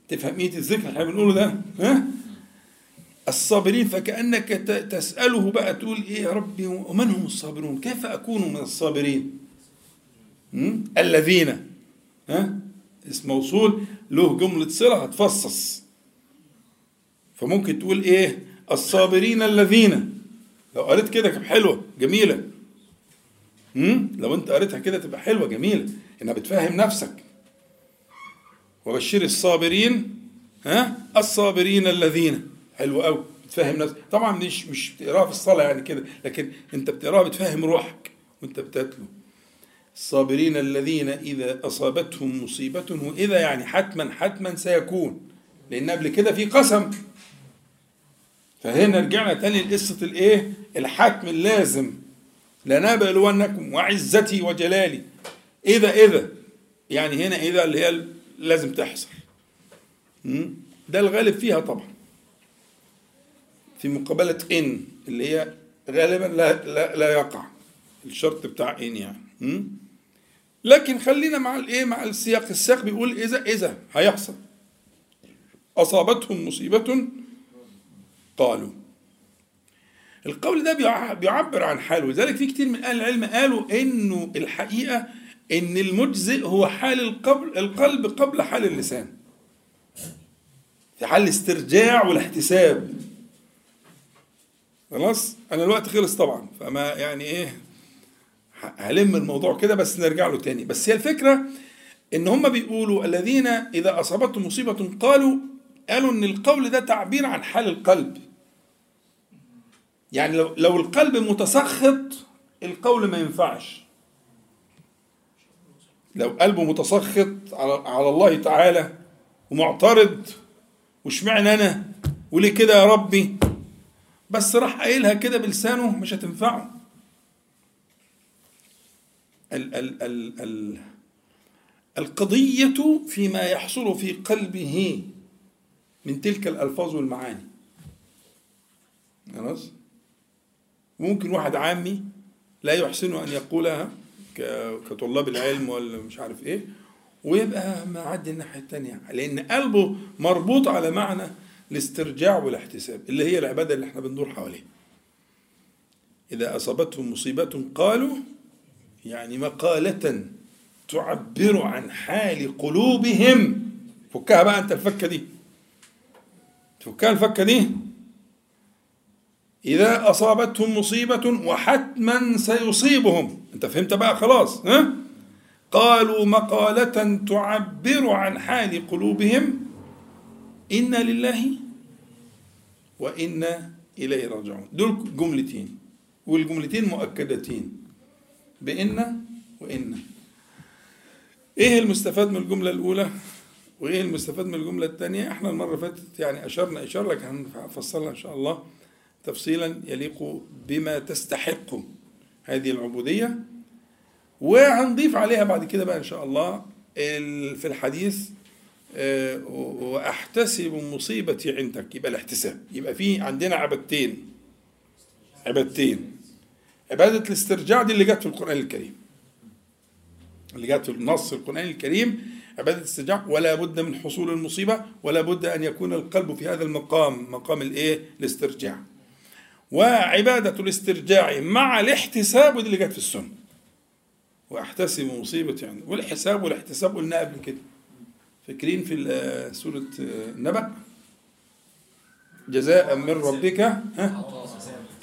تفهم قيمة الذكر إحنا بنقوله ده. ها؟ الصابرين فكأنك تسأله بقى تقول إيه يا ربي؟ ومن هم الصابرون؟ كيف أكون من الصابرين? الذين. ها؟ اسم موصول. له جملة صلة هتفصص. فممكن تقول إيه؟ الصابرين الذين. لو قريت كده كانت حلوة جميلة. م? لو انت قريتها كده تبقى حلوة جميلة. انها بتفهم نفسك. وبشر الصابرين ها؟ الصابرين الذين. حلو قوي بتفهم نفسك طبعا مش مش بتقراها في الصلاة يعني كده لكن انت بتقراها بتفهم روحك وانت بتتلو. الصابرين الذين إذا أصابتهم مصيبة وإذا يعني حتما حتما سيكون. لأن قبل كده في قسم. فهنا رجعنا تاني لقصة الإيه؟ الحتم اللازم لنبلونكم وعزتي وجلالي. إذا إذا يعني هنا إذا اللي هي لازم تحصل? ده الغالب فيها طبعا. في مقابلة إن اللي هي غالبا لا, لا, لا يقع. الشرط بتاع إن يعني? لكن خلينا مع الايه مع السياق السياق بيقول اذا إذا هيحصل. أصابتهم مصيبة قالوا. القول ده بيع- بيعبر عن حال ولذلك في كتير من أهل العلم قالوا إنه الحقيقة إن المجزئ هو حال القلب القلب قبل حال اللسان. في حال الاسترجاع والاحتساب. خلاص؟ أنا الوقت خلص طبعا فما يعني إيه هلم الموضوع كده بس نرجع له تاني. بس هي الفكرة إن هم بيقولوا الذين إذا أصابتهم مصيبة قالوا قالوا إن القول ده تعبير عن حال القلب. يعني لو, لو القلب متسخط القول ما ينفعش. لو قلبه متسخط على, على الله تعالى ومعترض واشمعنى أنا؟ وليه كده يا ربي؟ بس راح قايلها كده بلسانه مش هتنفعه. ال ال ال ال القضية فيما يحصل في قلبه من تلك الألفاظ والمعاني. خلاص؟ ممكن واحد عامي لا يحسن أن يقولها كطلاب العلم ولا مش عارف إيه ويبقى معدي الناحية التانية لأن قلبه مربوط على معنى الاسترجاع والاحتساب اللي هي العبادة اللي إحنا بندور حواليها. إذا أصابتهم مصيبة قالوا يعني مقالة تعبر عن حال قلوبهم. فكها بقى أنت الفكة دي. فكها الفكة دي. إذا أصابتهم مصيبة وحتما سيصيبهم. أنت فهمت بقى؟ خلاص ها؟ قالوا مقالة تعبر عن حال قلوبهم. إنا لله وإنا إليه راجعون. دول جملتين والجملتين مؤكدتين. بإن وإن. إيه المستفاد من الجملة الأولى؟ وإيه المستفاد من الجملة الثانية؟ إحنا المرة فاتت يعني أشرنا إشارة لكن هنفصلها إن شاء الله. تفصيلا يليق بما تستحق هذه العبودية وهنضيف عليها بعد كده بقى إن شاء الله ال- في الحديث آه، وأحتسب مصيبتي عندك. يبقى الاحتساب. يبقى في عندنا عبادتين. عبادتين. عبادة الاسترجاع دي اللي جت في القرآن الكريم. اللي جت في النص القرآني الكريم عبادة الاسترجاع. ولا بد من حصول المصيبة ولا بد أن يكون القلب في هذا المقام. مقام الإيه؟ الاسترجاع. وعبادة الاسترجاع مع الاحتساب ودي اللي جت في السنة. واحتسب مصيبتي يعني. والحساب والاحتساب قلنا قبل كده. فاكرين في سورة النبأ؟ جزاء من ربك ها؟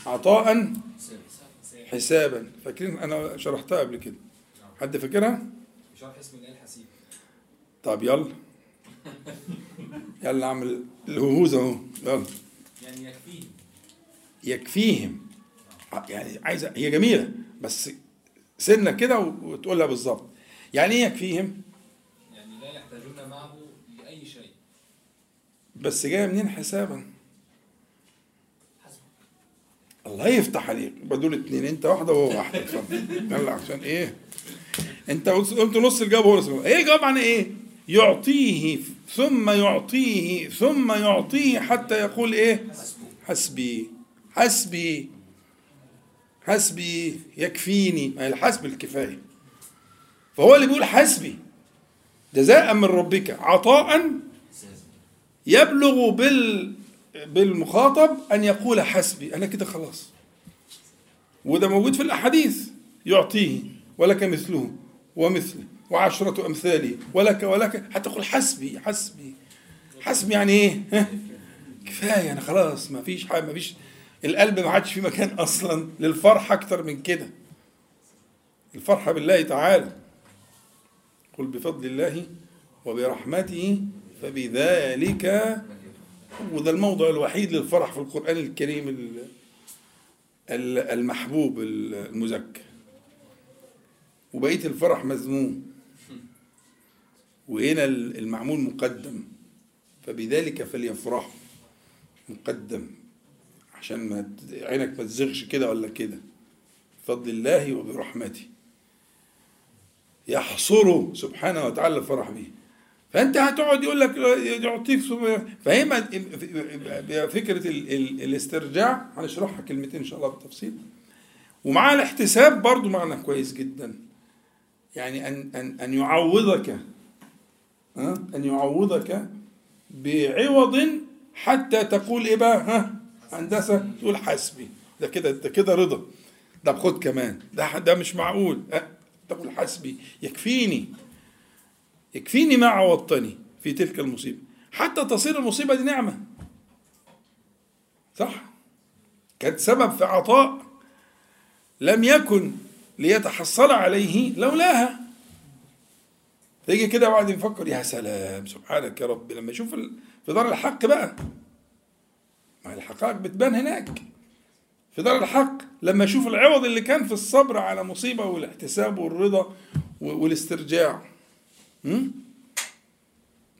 عطاء حسابا. فاكرين؟ أنا شرحتها قبل كده. حد فاكرها؟ شرح اسم الله الحسيب. طب يلا. يلا اعمل الهوز أهو. يلا. يعني يكفيه يكفيهم. يعني عايزه هي جميلة بس سنة كده وتقولها بالظبط. يعني إيه يكفيهم؟ يعني لا يحتاجون معه لأي شيء. بس جاية منين حسابا؟ الله يفتح عليك. يبقى دول اتنين انت واحدة وهو واحدة اتفضل. يلا عشان إيه؟ انت قلت نص الجواب وهو نص الجواب. إيه الجواب عن إيه؟ يعطيه ثم يعطيه ثم يعطيه حتى يقول إيه؟ حسبي. حسبي حسبي يكفيني. الحسب الكفاية. فهو اللي بيقول حسبي. جزاء من ربك. عطاء يبلغ بال بالمخاطب أن يقول حسبي. أنا كده خلاص. وده موجود في الأحاديث. يعطيه ولك مثله ومثله وعشرة أمثاله ولك ولك. حتى تقول حسبي حسبي. حسبي يعني إيه؟ كفاية. أنا خلاص. ما فيش حاجة ما فيش القلب ما عادش في مكان أصلا للفرح أكتر من كده. الفرحة بالله تعالى. قل بفضل الله وبرحمته فبذلك وده الموضع الوحيد للفرح في القرآن الكريم ال- ال- المحبوب المزكى. وبقية الفرح مذموم. وهنا المعمول مقدم. فبذلك فليفرحوا مقدم. عشان ما عينك ما تزغش كده ولا كده. بفضل الله وبرحمته. يحصره سبحانه وتعالى الفرح به. فأنت هتقعد يقول لك يعطيك فهي فكرة ال- ال- الاسترجاع هنشرحها كلمتين إن شاء الله بالتفصيل. ومع الاحتساب برضو معنى كويس جدا. يعني أن أن أن يعوضك ها أن يعوضك بعوض حتى تقول إيه بقى؟ ها هندسة تقول حسبي ده كده ده كده رضا. ده خد كمان. ده ده مش معقول. أه؟ تقول حسبي يكفيني. يكفيني ما عوضتني في تلك المصيبة. حتى تصير المصيبة دي نعمة. صح؟ كانت سبب في عطاء لم يكن ليتحصل عليه لولاها. تيجي كده بعد يفكر يا سلام سبحانك يا رب. لما يشوف في دار الحق بقى. ما الحقائق بتبان هناك. في دار الحق لما يشوف العوض اللي كان في الصبر على مصيبة والاحتساب والرضا والاسترجاع?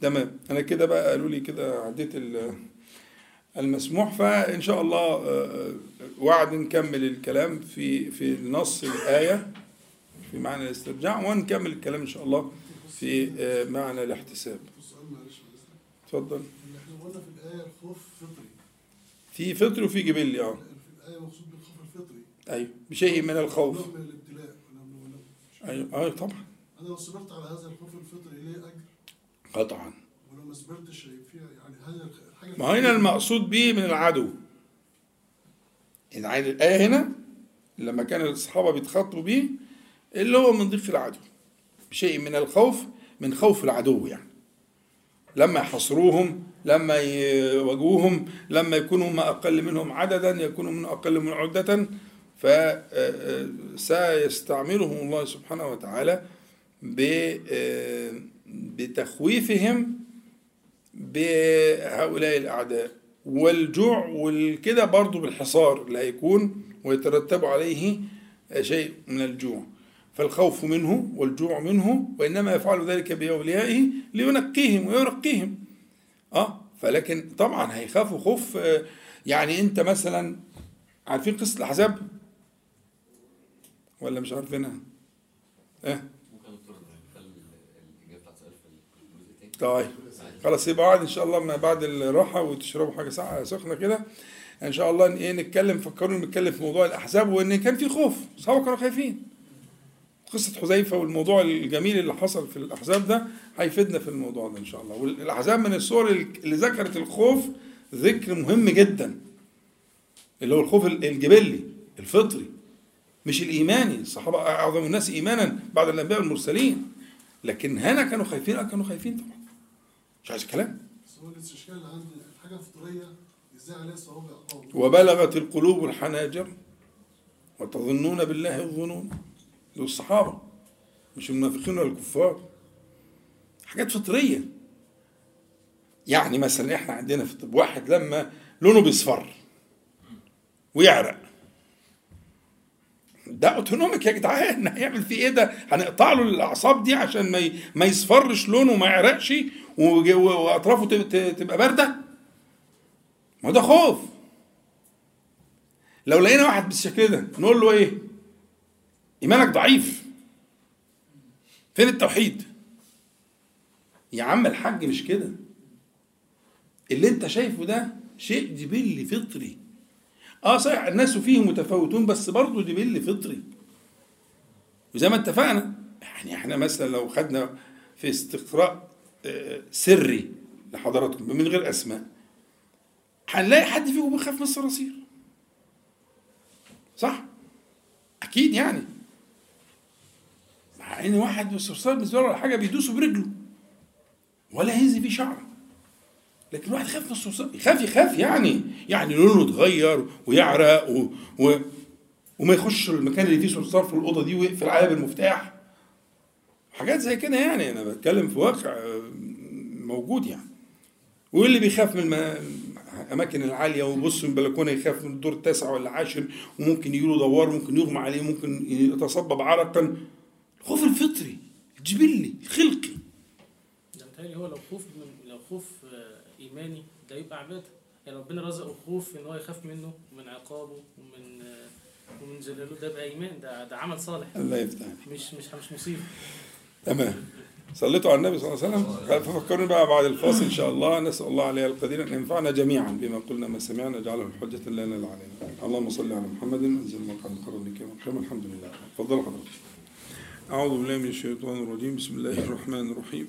تمام. أنا كده بقى قالوا لي كده عديت ال- المسموح فإن شاء الله آه، وعد نكمل الكلام في في نص الآية في معنى الاسترجاع ونكمل الكلام إن شاء الله في آه، معنى الاحتساب. سؤال معلش بس. اتفضل. إحنا قلنا في الآية الخوف فطري في فطر وفي جبلي آه. الآية مقصود بالخوف الفطري؟ أيوه بشيء من الخوف. من الابتلاء أيوه آه طبعا. أنا لو صبرت على هذا الخوف الفطري ليه أجر؟ قطعا. ولو ما صبرتش فيها يعني هذا الحاجة ما هنا المقصود به من العدو. يعني الآية هنا لما كان الصحابة بيتخاطبوا بيه اللي هو من ضيق العدو. بشيء من الخوف من خوف العدو يعني. لما يحصروهم لما يواجهوهم لما يكونوا هم أقل منهم عددا يكونوا من أقل من عدة فسيستعملهم الله سبحانه وتعالى ب- بتخويفهم بهؤلاء الأعداء. والجوع والكده برضو بالحصار اللي هيكون ويترتب عليه شيء من الجوع. فالخوف منه والجوع منه وإنما يفعل ذلك بأوليائه لينقيهم ويرقيهم. آه فلكن طبعا هيخافوا خوف آه، يعني أنت مثلا عارفين قصة الأحزاب؟ ولا مش عارفينها؟ الثاني طيب خلاص يبقى قاعد إن شاء الله ما بعد الراحة وتشربوا حاجة سخنة كده. إن شاء الله إيه نتكلم فكروني نتكلم في موضوع الأحزاب وإن كان في خوف اصحابه كانوا خايفين. قصة حذيفة والموضوع الجميل اللي حصل في الأحزاب ده هيفيدنا في الموضوع ده إن شاء الله. والأحزاب من الصور اللي ذكرت الخوف ذكر مهم جدا. اللي هو الخوف الجبلي الفطري مش الإيماني. الصحابة أعظم الناس ايمانا بعد الأنبياء والمرسلين. لكن هنا كانوا خايفين آه كانوا خايفين طبعا. مش عايز كلام. بس هو الاستشكال عندي الحاجة عليها صعوبة عقاب وبلغت القلوب الحناجر وتظنون بالله الظنون. دول الصحابة. مش المنافقين ولا الكفار. حاجات فطرية. يعني مثلا إحنا عندنا في الطب واحد لما لونه بيصفر ويعرق. ده أوتونوميك يا جدعان. هيعمل فيه إيه ده؟ هنقطع له الأعصاب دي عشان ما ما يصفرش لونه وما يعرقش وأطرافه تبقى باردة. ما ده خوف. لو لقينا واحد بالشكل ده نقول له إيه؟ إيمانك ضعيف. فين التوحيد؟ يا عم الحاج مش كده. اللي انت شايفه ده شيء جبلي فطري. آه صحيح الناس فيه متفاوتون بس برضه جبلي فطري. وزي ما اتفقنا يعني إحنا مثلا لو خدنا في استقراء آه، سري لحضراتكم من غير أسماء هنلاقي حد فيكم بيخاف من الصراصير. صح؟ أكيد يعني. ان واحد الصرصار بالنسبة له حاجة بيدوسه برجله. ولا يهز فيه شعره. لكن الواحد يخاف من الصرصار يخاف يخاف يعني يعني لونه يتغير ويعرق و... و... وما يخش المكان اللي فيه صرصار في الأوضة دي ويقفل عليها بالمفتاح. حاجات زي كده يعني أنا بتكلم في واقع آه، موجود يعني. واللي بيخاف من الم- الأماكن العالية ويبص من البلكونة يخاف من الدور التاسع ولا العاشر وممكن يجيله دوار ممكن يغمى عليه ممكن يتصبب عرقا. الخوف الفطري الجبلي الخلقي ده متهيألي هو لو خوف من لو خوف آه، إيماني ده يبقى عبادة. يعني ربنا رزقه خوف إن هو يخاف منه ومن عقابه ومن آه، ومن جلاله. ده يبقى إيمان ده ده عمل صالح. الله يفتح. مش مش مش مصيبة. تمام. صليتوا على النبي صلى الله عليه وسلم. ففكروني بقى بعد الفاصل إن شاء الله. نسأل الله عليه القدير أن ينفعنا جميعا بما قلنا ما سمعنا. جعله حجة لنا لا علينا اللهم صل على محمد. أنزل مقعد كما قام الحمد لله. تفضل حضرتك. أعوذ بالله من الشيطان الرجيم. بسم الله الرحمن الرحيم.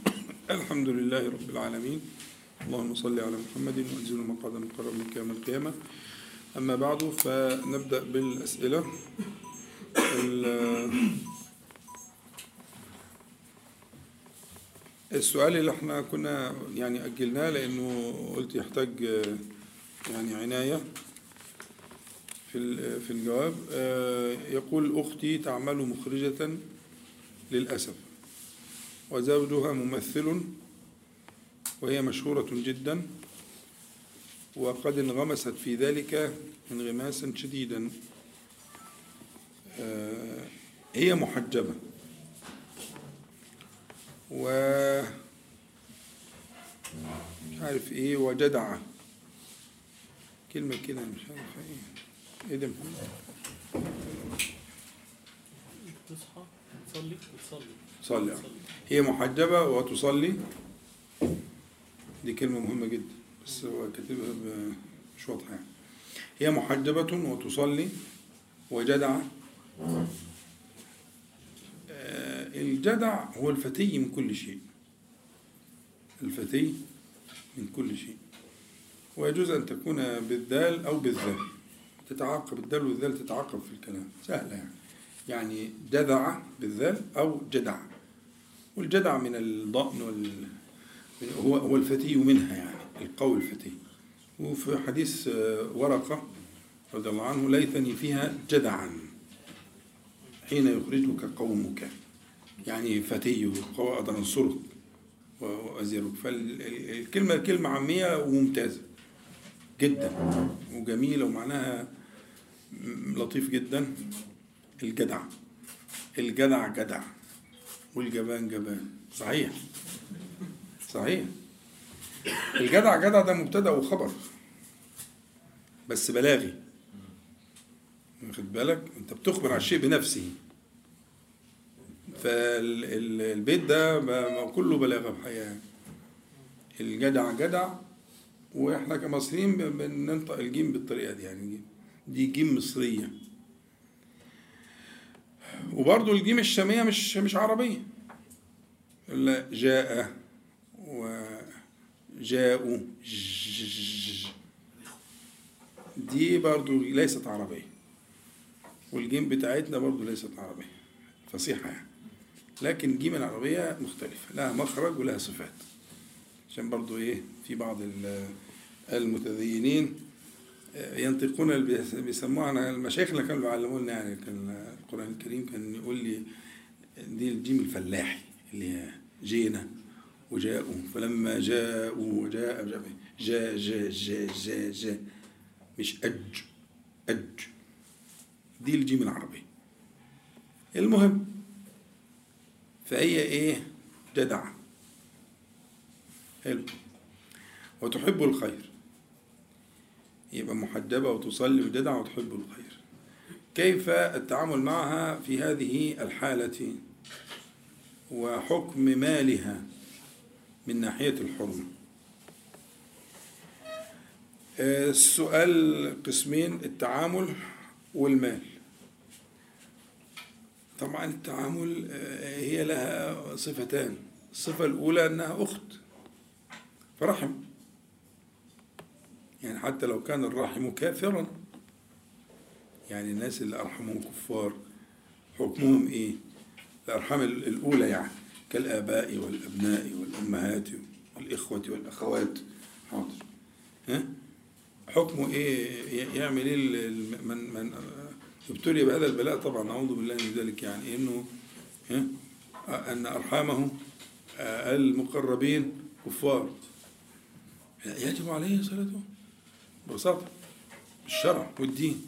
الحمد لله رب العالمين. اللهم صل على محمد وأنزل مقعد مقرب منك يوم القيامة. أما بعد فنبدأ بالأسئلة. ال- السؤال اللي إحنا كنا يعني أجلناه لأنه قلت يحتاج يعني عناية. في في الجواب آه، يقول أختي تعمل مخرجة للأسف. وزوجها ممثل وهي مشهورة جدا وقد انغمست في ذلك انغماسا شديدا. آه، هي محجبة. و مش عارف إيه وجدعة كلمة كده مش عارف إيه. إيه ده؟ تصحى تصلي وتصلي صلي هي محجبة وتصلي. دي كلمة مهمة جدا بس هو كاتبها مش واضحة يعني. هي محجبة وتصلي. وجدعة آه، الجدع هو الفتي من كل شيء. الفتي من كل شيء. ويجوز أن تكون بالذال أو بالذال تتعاقب الدال والذال تتعاقب في الكلام. سهلة يعني. يعني جدع بالذال أو جدع. والجدع من الضأن وال هو هو الفتي منها يعني القول الفتي وفي حديث آه، ورقة رضي الله عنه ليتني فيها جدعا. حين يخرجك قومك. يعني فتي أقدر أنصرك وأزيرك. فالكلمة كلمة عامية وممتازة جدا. وجميلة ومعناها لطيف جدا. الجدع. الجدع جدع. والجبان جبان. صحيح. صحيح. الجدع جدع ده مبتدأ وخبر. بس بلاغي. واخد بالك؟ انت بتخبر على الشيء بنفسه. فالبيت ده كله بلاغة بحقيقه الجدع جدع. وإحنا كمصريين بننطق الجيم بالطريقة دي يعني. دي جيم مصرية. وبرضه الجيم الشامية مش مش عربية. لا جاء وجاءوا دي برضو ليست عربية. والجيم بتاعتنا برضو ليست عربية. فصيحة يعني. لكن جيم العربية مختلفة. لها مخرج ولها صفات. عشان برضو إيه في بعض ال- المتدينين ينطقون بيسموها أنا المشايخ اللي كانوا بيعلمونا يعني كان القرآن الكريم كان يقول لي دي الجيم الفلاحي اللي هي جينا وجاءوا فلما جاءوا جاء جاء جاء جاء جاء جاء مش أج أج. دي الجيم العربي. المهم فهي إيه؟ جدعة. حلو. وتحب الخير. يبقى محجبة وتصلي وجدعة وتحب الخير. كيف التعامل معها في هذه الحالة وحكم مالها من ناحية الحرمة؟ السؤال قسمين التعامل والمال. طبعا التعامل آه، هي لها صفتان. الصفة الأولى أنها أخت. فرحم. يعني حتى لو كان الرحم كافرا. يعني الناس اللي أرحمهم كفار حكمهم إيه؟ الأرحام ال- الأولى يعني كالآباء والأبناء والأمهات والإخوة والأخوات. حاضر. ها؟ حكمه إيه؟ يعمل إيه من من ابتلي بهذا البلاء؟ طبعا أعوذ بالله من ذلك يعني. إنه ها؟ أن أرحامه المقربين كفار. يجب عليه صلاته ببساطة بالشرع والدين.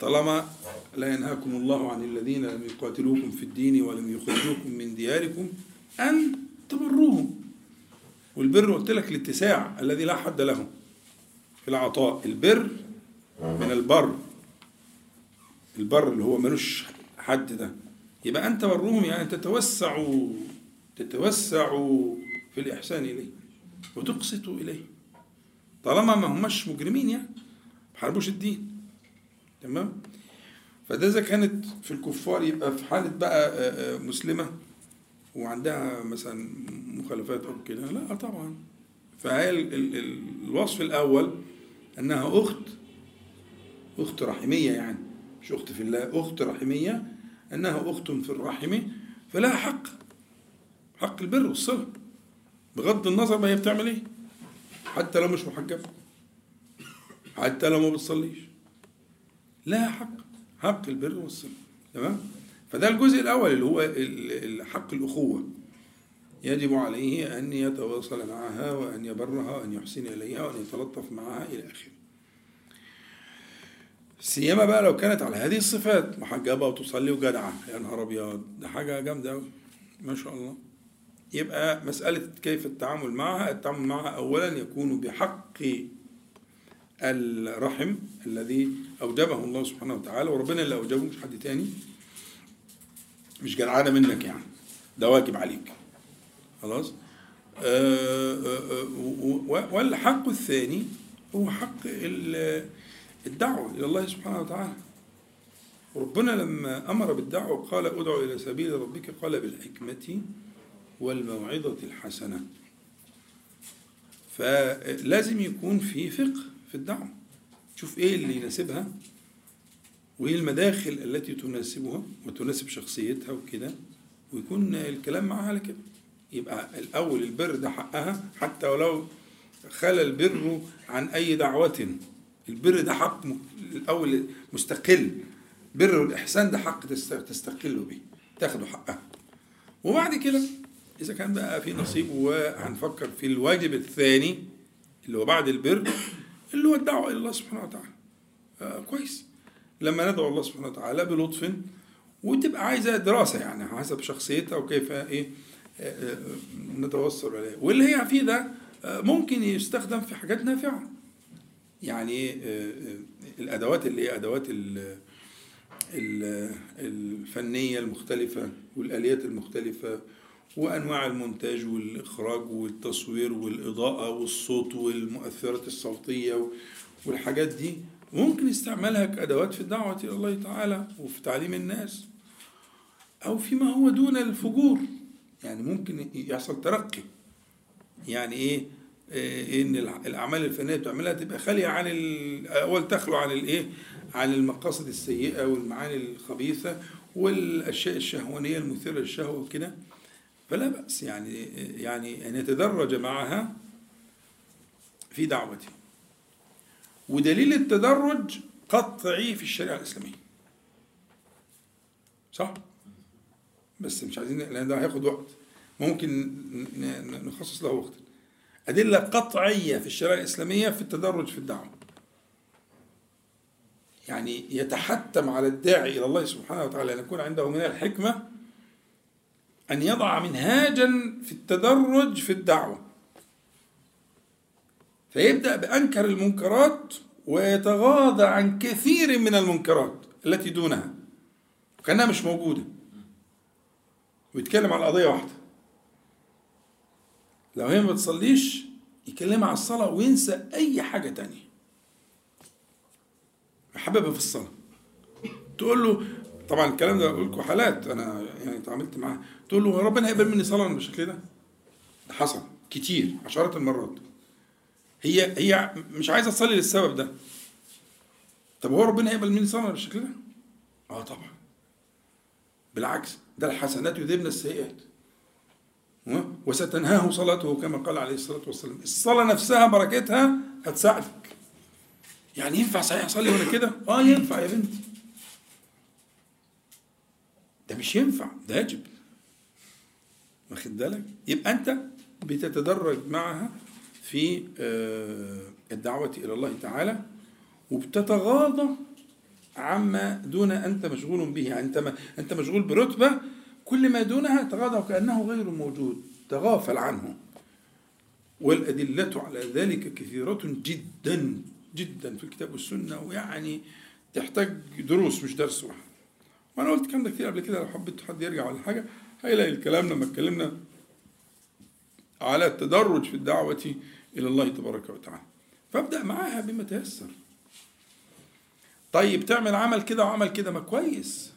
طالما لا ينهاكم الله عن الذين لم يقاتلوكم في الدين ولم يخرجوكم من دياركم أن تبروهم. والبر قلت لك الاتساع الذي لا حد له في العطاء. البر من البر. البر اللي هو ملوش حد ده. يبقى أنت برهم يعني تتوسع تتوسع في الإحسان إليه وتقسط إليه. طالما ما هماش مجرمين يعني ما حاربوش الدين. تمام؟ فده إذا كانت في الكفار يبقى في حالة بقى آه، آه، مسلمة وعندها مثلا مخالفات أو كده لا طبعا. فهي ال- ال- ال- الوصف الأول أنها أخت أخت رحمية يعني مش أخت في الله أخت رحمية أنها أخت في الرحم فلها حق حق البر والصلة بغض النظر ما هي بتعمل إيه؟ حتى لو مش محجبة حتى لو ما بتصليش. لها حق. حق البر والصلة تمام؟ فده الجزء الأول اللي هو حق الأخوة. يجب عليه أن يتواصل معها وأن يبرها وأن يحسن إليها وأن يتلطف معها إلى آخره. سيما بقى لو كانت على هذه الصفات. محجبة وتصلي وجدعة. يا نهار أبيض. ده حاجة جامدة أوي. ما شاء الله. يبقى مسألة كيف التعامل معها التعامل معها أولا يكون بحق الرحم الذي أوجبه الله سبحانه وتعالى وربنا اللي أوجبه مش حد تاني. مش جدعانة منك يعني ده واجب عليك. خلاص؟ آه، آه، آه، والحق الثاني هو حق ال- الدعوة إلى الله سبحانه وتعالى. ربنا لما أمر بالدعوة قال ادع إلى سبيل ربك قال بالحكمة والموعظة الحسنة. فلازم يكون في فقه في الدعوة. تشوف إيه اللي يناسبها وإيه المداخل التي تناسبها وتناسب شخصيتها وكده ويكون الكلام معها على كده. يبقى الأول البر ده حقها حتى ولو خلى البر عن أي دعوة. البر ده حق الأول مستقل. بر والإحسان ده حق تست- تستقل به تاخده حقها وبعد كده إذا كان بقى في نصيب وهنفكر في الواجب الثاني اللي هو بعد البر اللي هو الدعوة إلى الله سبحانه وتعالى. آه كويس. لما ندعو الله سبحانه وتعالى بلطف وتبقى عايزة دراسة يعني حسب شخصيتها وكيف إيه آه، آه، نتوصل إليه واللي هي فيه ده آه، ممكن يستخدم في حاجات نافعة. يعني آه، آه، الأدوات اللي هي أدوات ال- ال- الفنية المختلفة والآليات المختلفة. وأنواع المونتاج والإخراج والتصوير والإضاءة والصوت والمؤثرات الصوتية والحاجات دي ممكن استعمالها كأدوات في الدعوة إلى الله تعالى وفي تعليم الناس أو فيما هو دون الفجور. يعني ممكن يحصل ترقي. يعني إيه؟ إيه؟ إن الأعمال الفنية بتعملها تبقى خالية عن اول تخلو عن الايه عن المقاصد السيئة والمعاني الخبيثة والأشياء الشهوانية المثيرة للشهوة وكده. فلا بأس. يعني يعني أن يتدرج معها في دعوته. ودليل التدرج قطعي في الشريعة الإسلامية. صح؟ بس مش عايزين لأن ده هياخد وقت. ممكن نخصص له وقت. أدلة قطعية في الشريعة الإسلامية في التدرج في الدعوة. يعني يتحتم على الداعي إلى الله سبحانه وتعالى أن يكون عنده من الحكمة أن يضع منهاجا في التدرج في الدعوة. فيبدأ بأنكر المنكرات ويتغاضى عن كثير من المنكرات التي دونها. كأنها مش موجودة. ويتكلم عن قضية واحدة. لو هي ما بتصليش يكلمها على الصلاة وينسى أي حاجة تانية. محببها في الصلاة. تقول له طبعا الكلام ده بقول لكم حالات. أنا يعني اتعاملت معاه. تقول له ربنا هيقبل مني صلاة بالشكل ده؟ حصل كتير عشرات المرات. هي هي مش عايزة تصلي للسبب ده. طب هو ربنا هيقبل مني صلاة بالشكل ده؟ آه طبعا. بالعكس ده الحسنات يذهبن السيئات. ها؟ وستنهاه صلاته كما قال عليه الصلاة والسلام. الصلاة نفسها بركتها هتساعدك. يعني ينفع صحيح أصلي وأنا كده؟ آه ينفع يا بنتي. ده مش ينفع ده يجب. واخد بالك؟ يبقى أنت بتتدرج معها في آه، الدعوة إلى الله تعالى وبتتغاضى عما دون أنت مشغول به. يعني أنت أنت مشغول برتبة كل ما دونها تغاضى وكأنه غير موجود تغافل عنه. والأدلة على ذلك كثيرة جدا جدا في الكتاب والسنة ويعني تحتاج دروس مش درس واحد. وأنا قلت الكلام ده كتير قبل كده لو حبيت حد يرجع ولا حاجة هيلاقي الكلام لما اتكلمنا على التدرج في الدعوة إلى الله تبارك وتعالى. فابدأ معاها بما تيسر. طيب تعمل عمل كده وعمل كده ما كويس.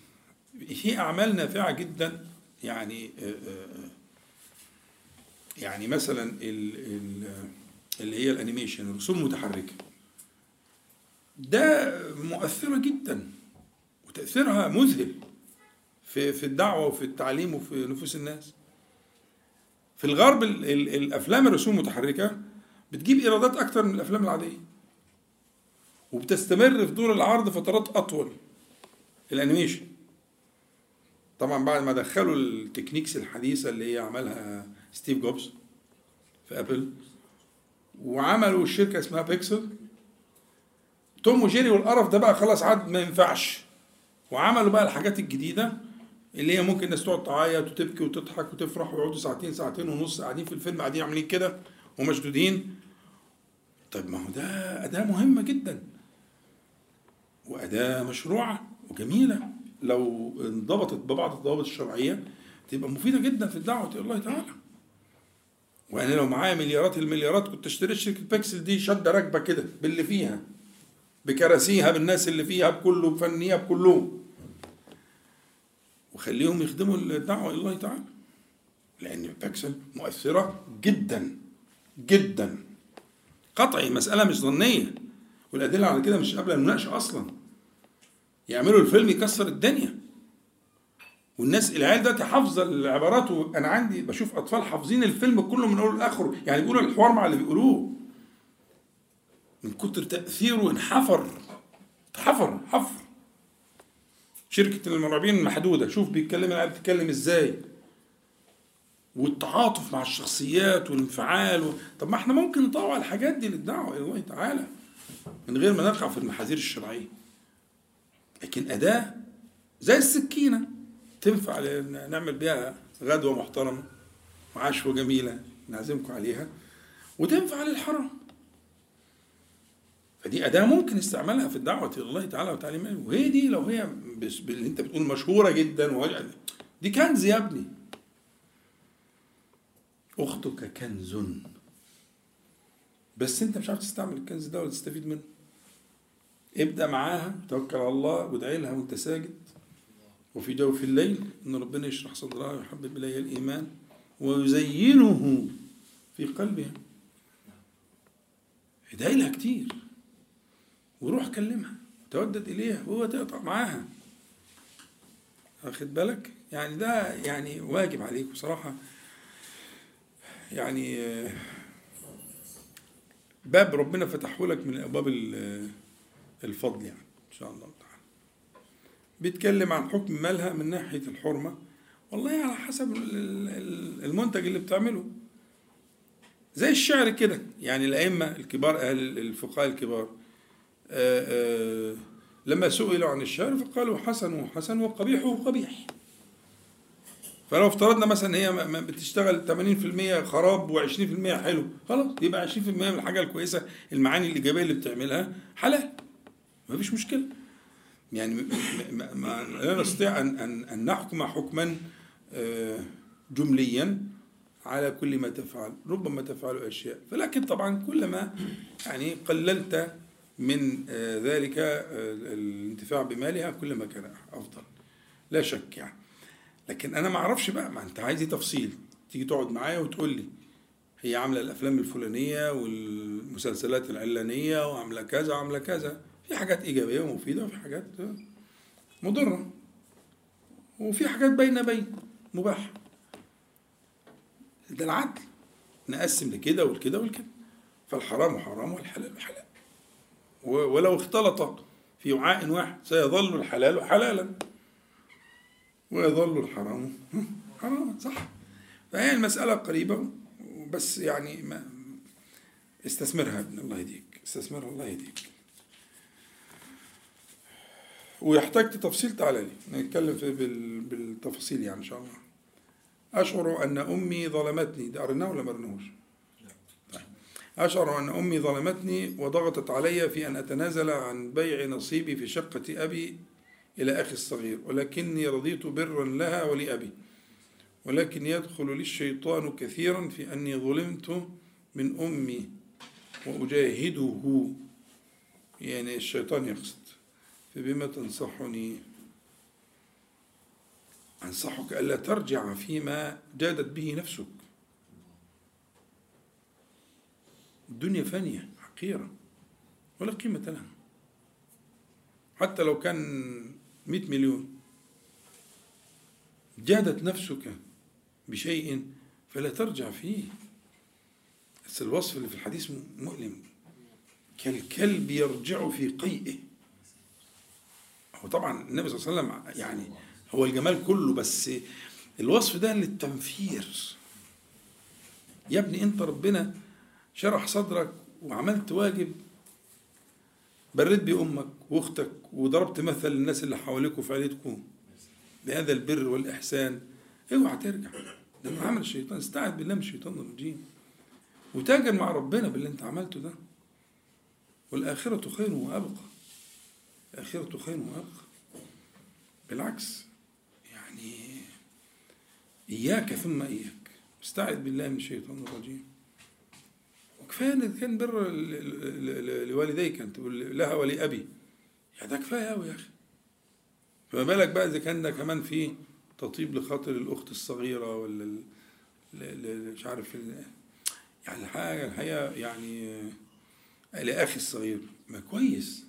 في أعمال نافعة جدا. يعني آه، آه، يعني مثلا ال- ال- اللي هي الأنيميشن الرسوم المتحركة. ده مؤثرة جدا وتأثيرها مذهل. في في الدعوة وفي التعليم وفي نفوس الناس. في الغرب ال ال الأفلام الرسوم المتحركة بتجيب إيرادات أكتر من الأفلام العادية. وبتستمر في دور العرض فترات أطول. ال animation. طبعا بعد ما دخلوا ال techniques الحديثة اللي هي عملها ستيف جوبز في أبل وعملوا الشركة اسمها بيكسار توم وجيري والقرف ده بقى خلاص عاد ما ينفعش وعملوا بقى الحاجات الجديدة اللي هي ممكن الناس تقعد تعيط وتبكي وتضحك وتفرح ويقعدوا ساعتين ساعتين ونص قاعدين في الفيلم قاعدين عاملين كده ومشدودين. طيب ما هو ده أداة مهمة جدا. وأداة مشروعة وجميلة. لو انضبطت ببعض الضوابط الشرعية تبقى مفيدة جدا في الدعوة الله تعالى. وأنا لو معايا مليارات المليارات كنت اشتريت شركة بيكسل دي شدة راكبة كده باللي فيها بكراسيها بالناس اللي فيها بكله بفنيها بكلهم. وخليهم يخدموا الدعوة إلى الله تعالى. لأن بيكسل مؤثرة جدا جدا. قطعي مسألة مش ظنية والأدلة على كده مش قبل المناقشة أصلا. يعملوا الفيلم يكسر الدنيا. والناس العيال دلوقتي حافظة العبارات وأنا عندي بشوف أطفال حافظين الفيلم كله من أوله لآخره. يعني بيقولوا الحوار مع اللي بيقولوه. من كتر تأثيره انحفر اتحفر حفر. شركة المرعبين المحدوده شوف بيتكلم العيال بتتكلم إزاي. والتعاطف مع الشخصيات والانفعال و... طب ما إحنا ممكن نطوع الحاجات دي للدعوة. إلى الله تعالى. من غير ما نقع في المحاذير الشرعية. لكن أداة زي السكينة تنفع نعمل بيها غدوة محترمة وعشوة جميلة نعزمكم عليها وتنفع للحرم فدي أداة ممكن استعمالها في الدعوة إلى الله تعالى وتعليمه. وهي دي لو هي باللي أنت بتقول مشهورة جدا دي كنز يا ابني. أختك كنز. بس أنت مش عارف تستعمل الكنز ده ولا تستفيد منه. ابدأ معاها توكل على الله وادعي لها وأنت ساجد. وفي جوف الليل إن ربنا يشرح صدرها ويحبب إليها الإيمان ويزينه في قلبها. ادعي لها كتير. وروح كلمها تودد إليها وهو تقطع معاها. واخد بالك؟ يعني ده يعني واجب عليك بصراحة. يعني باب ربنا فتحه لك من أبواب ال- الفضل يعني إن شاء الله تعالى. بيتكلم عن حكم مالها من ناحية الحرمة. والله على حسب ال- ال- المنتج اللي بتعمله. زي الشعر كده يعني الأئمة الكبار أهل الفقهاء الكبار لما سئلوا عن الشعر فقالوا حسن حسن وقبيح قبيح فلو افترضنا مثلا هي بتشتغل 80% خراب و20% حلو خلاص يبقى 20% من الحاجة الكويسة المعاني الإيجابية اللي بتعملها حلال مفيش مشكلة. يعني لا نستطيع ان ان أن نحكم حكما آه، جمليا على كل ما تفعل ربما تفعل أشياء. فلكن طبعا كلما يعني قللت من آه، ذلك آه، الانتفاع بمالها كلما كان أفضل. لا شك يعني. لكن أنا ما أعرفش بقى ما أنت عايز تفصيل؟ تيجي تقعد معايا وتقول لي هي عاملة الأفلام الفلانية والمسلسلات العلانية وعاملة كذا وعاملة كذا. في حاجات إيجابية ومفيدة وفي حاجات آه، مضرة. وفي حاجات بين بين مباح ده العدل. نقسم لكده ولكده ولكده فالحرام حرام والحلال حلال. ولو اختلط في وعاء واحد سيظل الحلال حلالا. ويظل الحرام حراما صح. فهي المسألة قريبة بس يعني ما استثمرها ابن الله يهديك استثمرها الله يهديك. ويحتاج تفصيل تعالى لي نتكلم في بال- بالتفاصيل يعني إن شاء الله. أشعر أن أمي ظلمتني ده قريناه ولا ما. أشعر أن أمي ظلمتني وضغطت علي في أن أتنازل عن بيع نصيبي في شقة أبي إلى أخي الصغير ولكني رضيت برا لها ولأبي ولكن يدخل لي الشيطان كثيرا في أني ظلمت من أمي وأجاهده. يعني الشيطان يقصد فبما تنصحني؟ أنصحك ألا ترجع فيما جادت به نفسك. الدنيا فانية حقيرة ولا قيمة لها. حتى لو كان مئة مليون جادت نفسك بشيء فلا ترجع فيه. بس الوصف اللي في الحديث مؤلم. كالكلب يرجع في قيئه. هو طبعا النبي صلى الله عليه وسلم يعني هو الجمال كله بس الوصف ده للتنفير. يا ابني انت ربنا شرح صدرك وعملت واجب بريت بأمك وأختك وضربت مثل للناس اللي حواليك وفي عيلتكم بهذا البر والإحسان اوعى ترجع. ده من عمل الشيطان استعذ بالله من الشيطان الرجيم. وتاجر مع ربنا باللي أنت عملته ده. والآخرة خير وأبقى. الآخرة خير وأبقى. بالعكس يعني إياك ثم إياك. استعذ بالله من الشيطان الرجيم. وكفاية إن كان بر لوالديك تقول لها ولأبي. يعني ده كفاية أوي يا أخي. فما بالك بقى إذا كان ده كمان في تطيب لخاطر الأخت الصغيرة ولا مش عارف يعني الحاجة الحقيقة يعني لأخي الصغير ما كويس.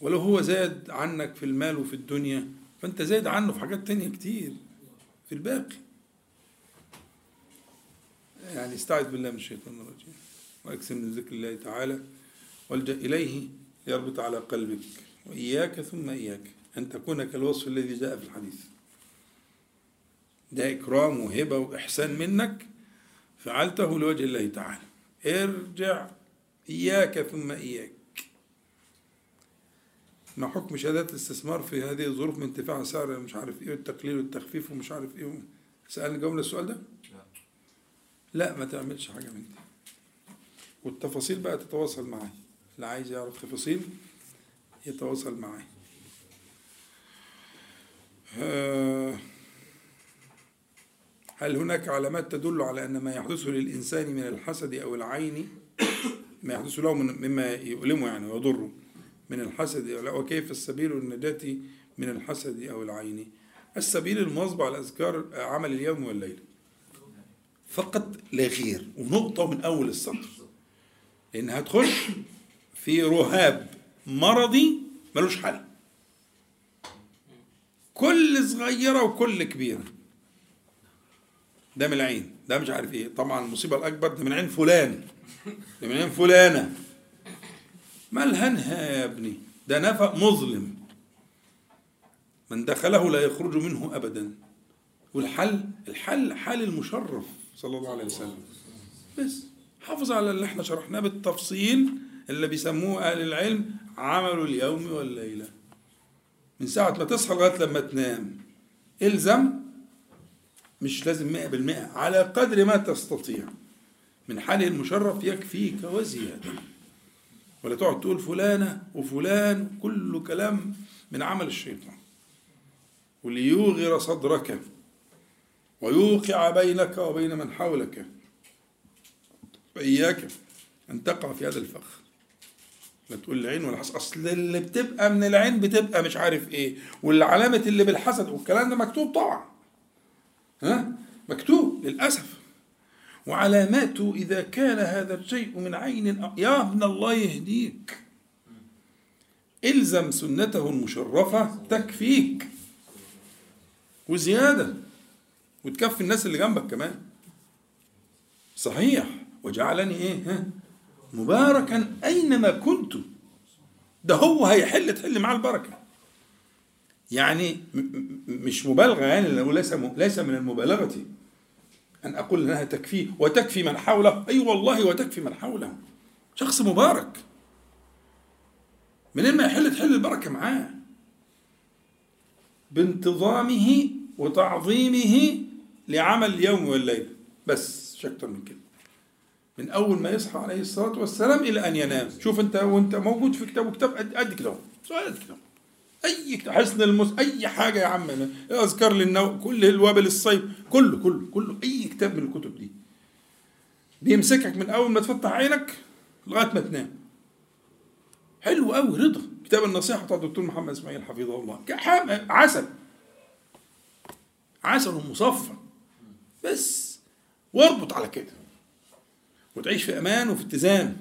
ولو هو زاد عنك في المال وفي الدنيا فأنت زايد عنه في حاجات تانية كتير في الباقي. يعني استعذ بالله من الشيطان الرجيم. وأكثر من ذكر الله تعالى والجأ إليه ليربط على قلبك. وإياك ثم إياك. أن تكون كالوصف الذي جاء في الحديث. ده إكرام وهبة وإحسان منك. فعلته لوجه الله تعالى. ارجع إياك ثم إياك. ما حكم شهادات الاستثمار في هذه الظروف من انتفاع سعر مش عارف إيه والتقليل والتخفيف ومش عارف إيه؟ سألني جاوبنا السؤال ده؟ لا ما تعملش حاجة من دي. والتفاصيل بقى تتواصل معي اللي عايز يعرف تفاصيل يتواصل معي آه، هل هناك علامات تدل على أن ما يحدث للإنسان من الحسد أو العين ما يحدث له من مما يؤلمه يعني ويضره من الحسد؟ وكيف السبيل للنجاة من الحسد أو العين؟ السبيل المواظبة على أذكار عمل اليوم والليل. فقط لا غير ونقطة من أول السطر. لأن هتخش في رهاب مرضي ملوش حل. كل صغيرة وكل كبيرة. ده من العين ده مش عارف إيه. طبعا المصيبة الأكبر ده من عين فلان ده من عين فلانة. ملهنها يا ابني؟ ده نفق مظلم. من دخله لا يخرج منه أبدا. والحل الحل حال المشرف. صلى الله عليه وسلم. بس حافظ على اللي إحنا شرحناه بالتفصيل اللي بيسموه أهل العلم عمل اليوم والليلة. من ساعة ما تصحى لغاية لما تنام. إلزم مش لازم مئة بالمئة على قدر ما تستطيع. من حاله المشرف يكفيك وزيادة. ولا تقعد تقول فلانة وفلان كله كلام من عمل الشيطان. وليوغر صدرك. ويوقع بينك وبين من حولك فإياك أن تقع في هذا الفخ. لا تقول العين ولا حسد أصل اللي بتبقى من العين بتبقى مش عارف إيه والعلامة اللي بالحسد والكلام ده مكتوب طبعا. ها؟ مكتوب للأسف. وعلاماته إذا كان هذا الشيء من عين يا ابن الله يهديك. إلزم سنته المشرفة تكفيك. وزيادة. وتكفي الناس اللي جنبك كمان. صحيح. وجعلني إيه؟ ها؟ مباركا أينما كنت. ده هو هيحل تحل معاه البركة. يعني مش مبالغة يعني ليس ليس من المبالغة أن أقول إنها تكفيه وتكفي من حوله. أي والله وتكفي من حوله. شخص مبارك. منين ما يحل تحل البركة معاه. بانتظامه وتعظيمه لعمل اليوم والليل. بس مش أكتر من كده. من أول ما يصحى عليه الصلاة والسلام إلى أن ينام. شوف أنت وأنت موجود في كتاب وكتاب قد كده سؤال قد كده. أي كتاب حسن المس أي حاجة يا عم. أذكار للنوم كل الوابل الصيف كله كله كله. أي كتاب من الكتب دي. بيمسكك من أول ما تفتح عينك لغاية ما تنام. حلو قوي رضا. كتاب النصيحة بتاع الدكتور محمد إسماعيل حفظه الله. عسل. عسل مصفى. بس واربط على كده. وتعيش في أمان وفي اتزان.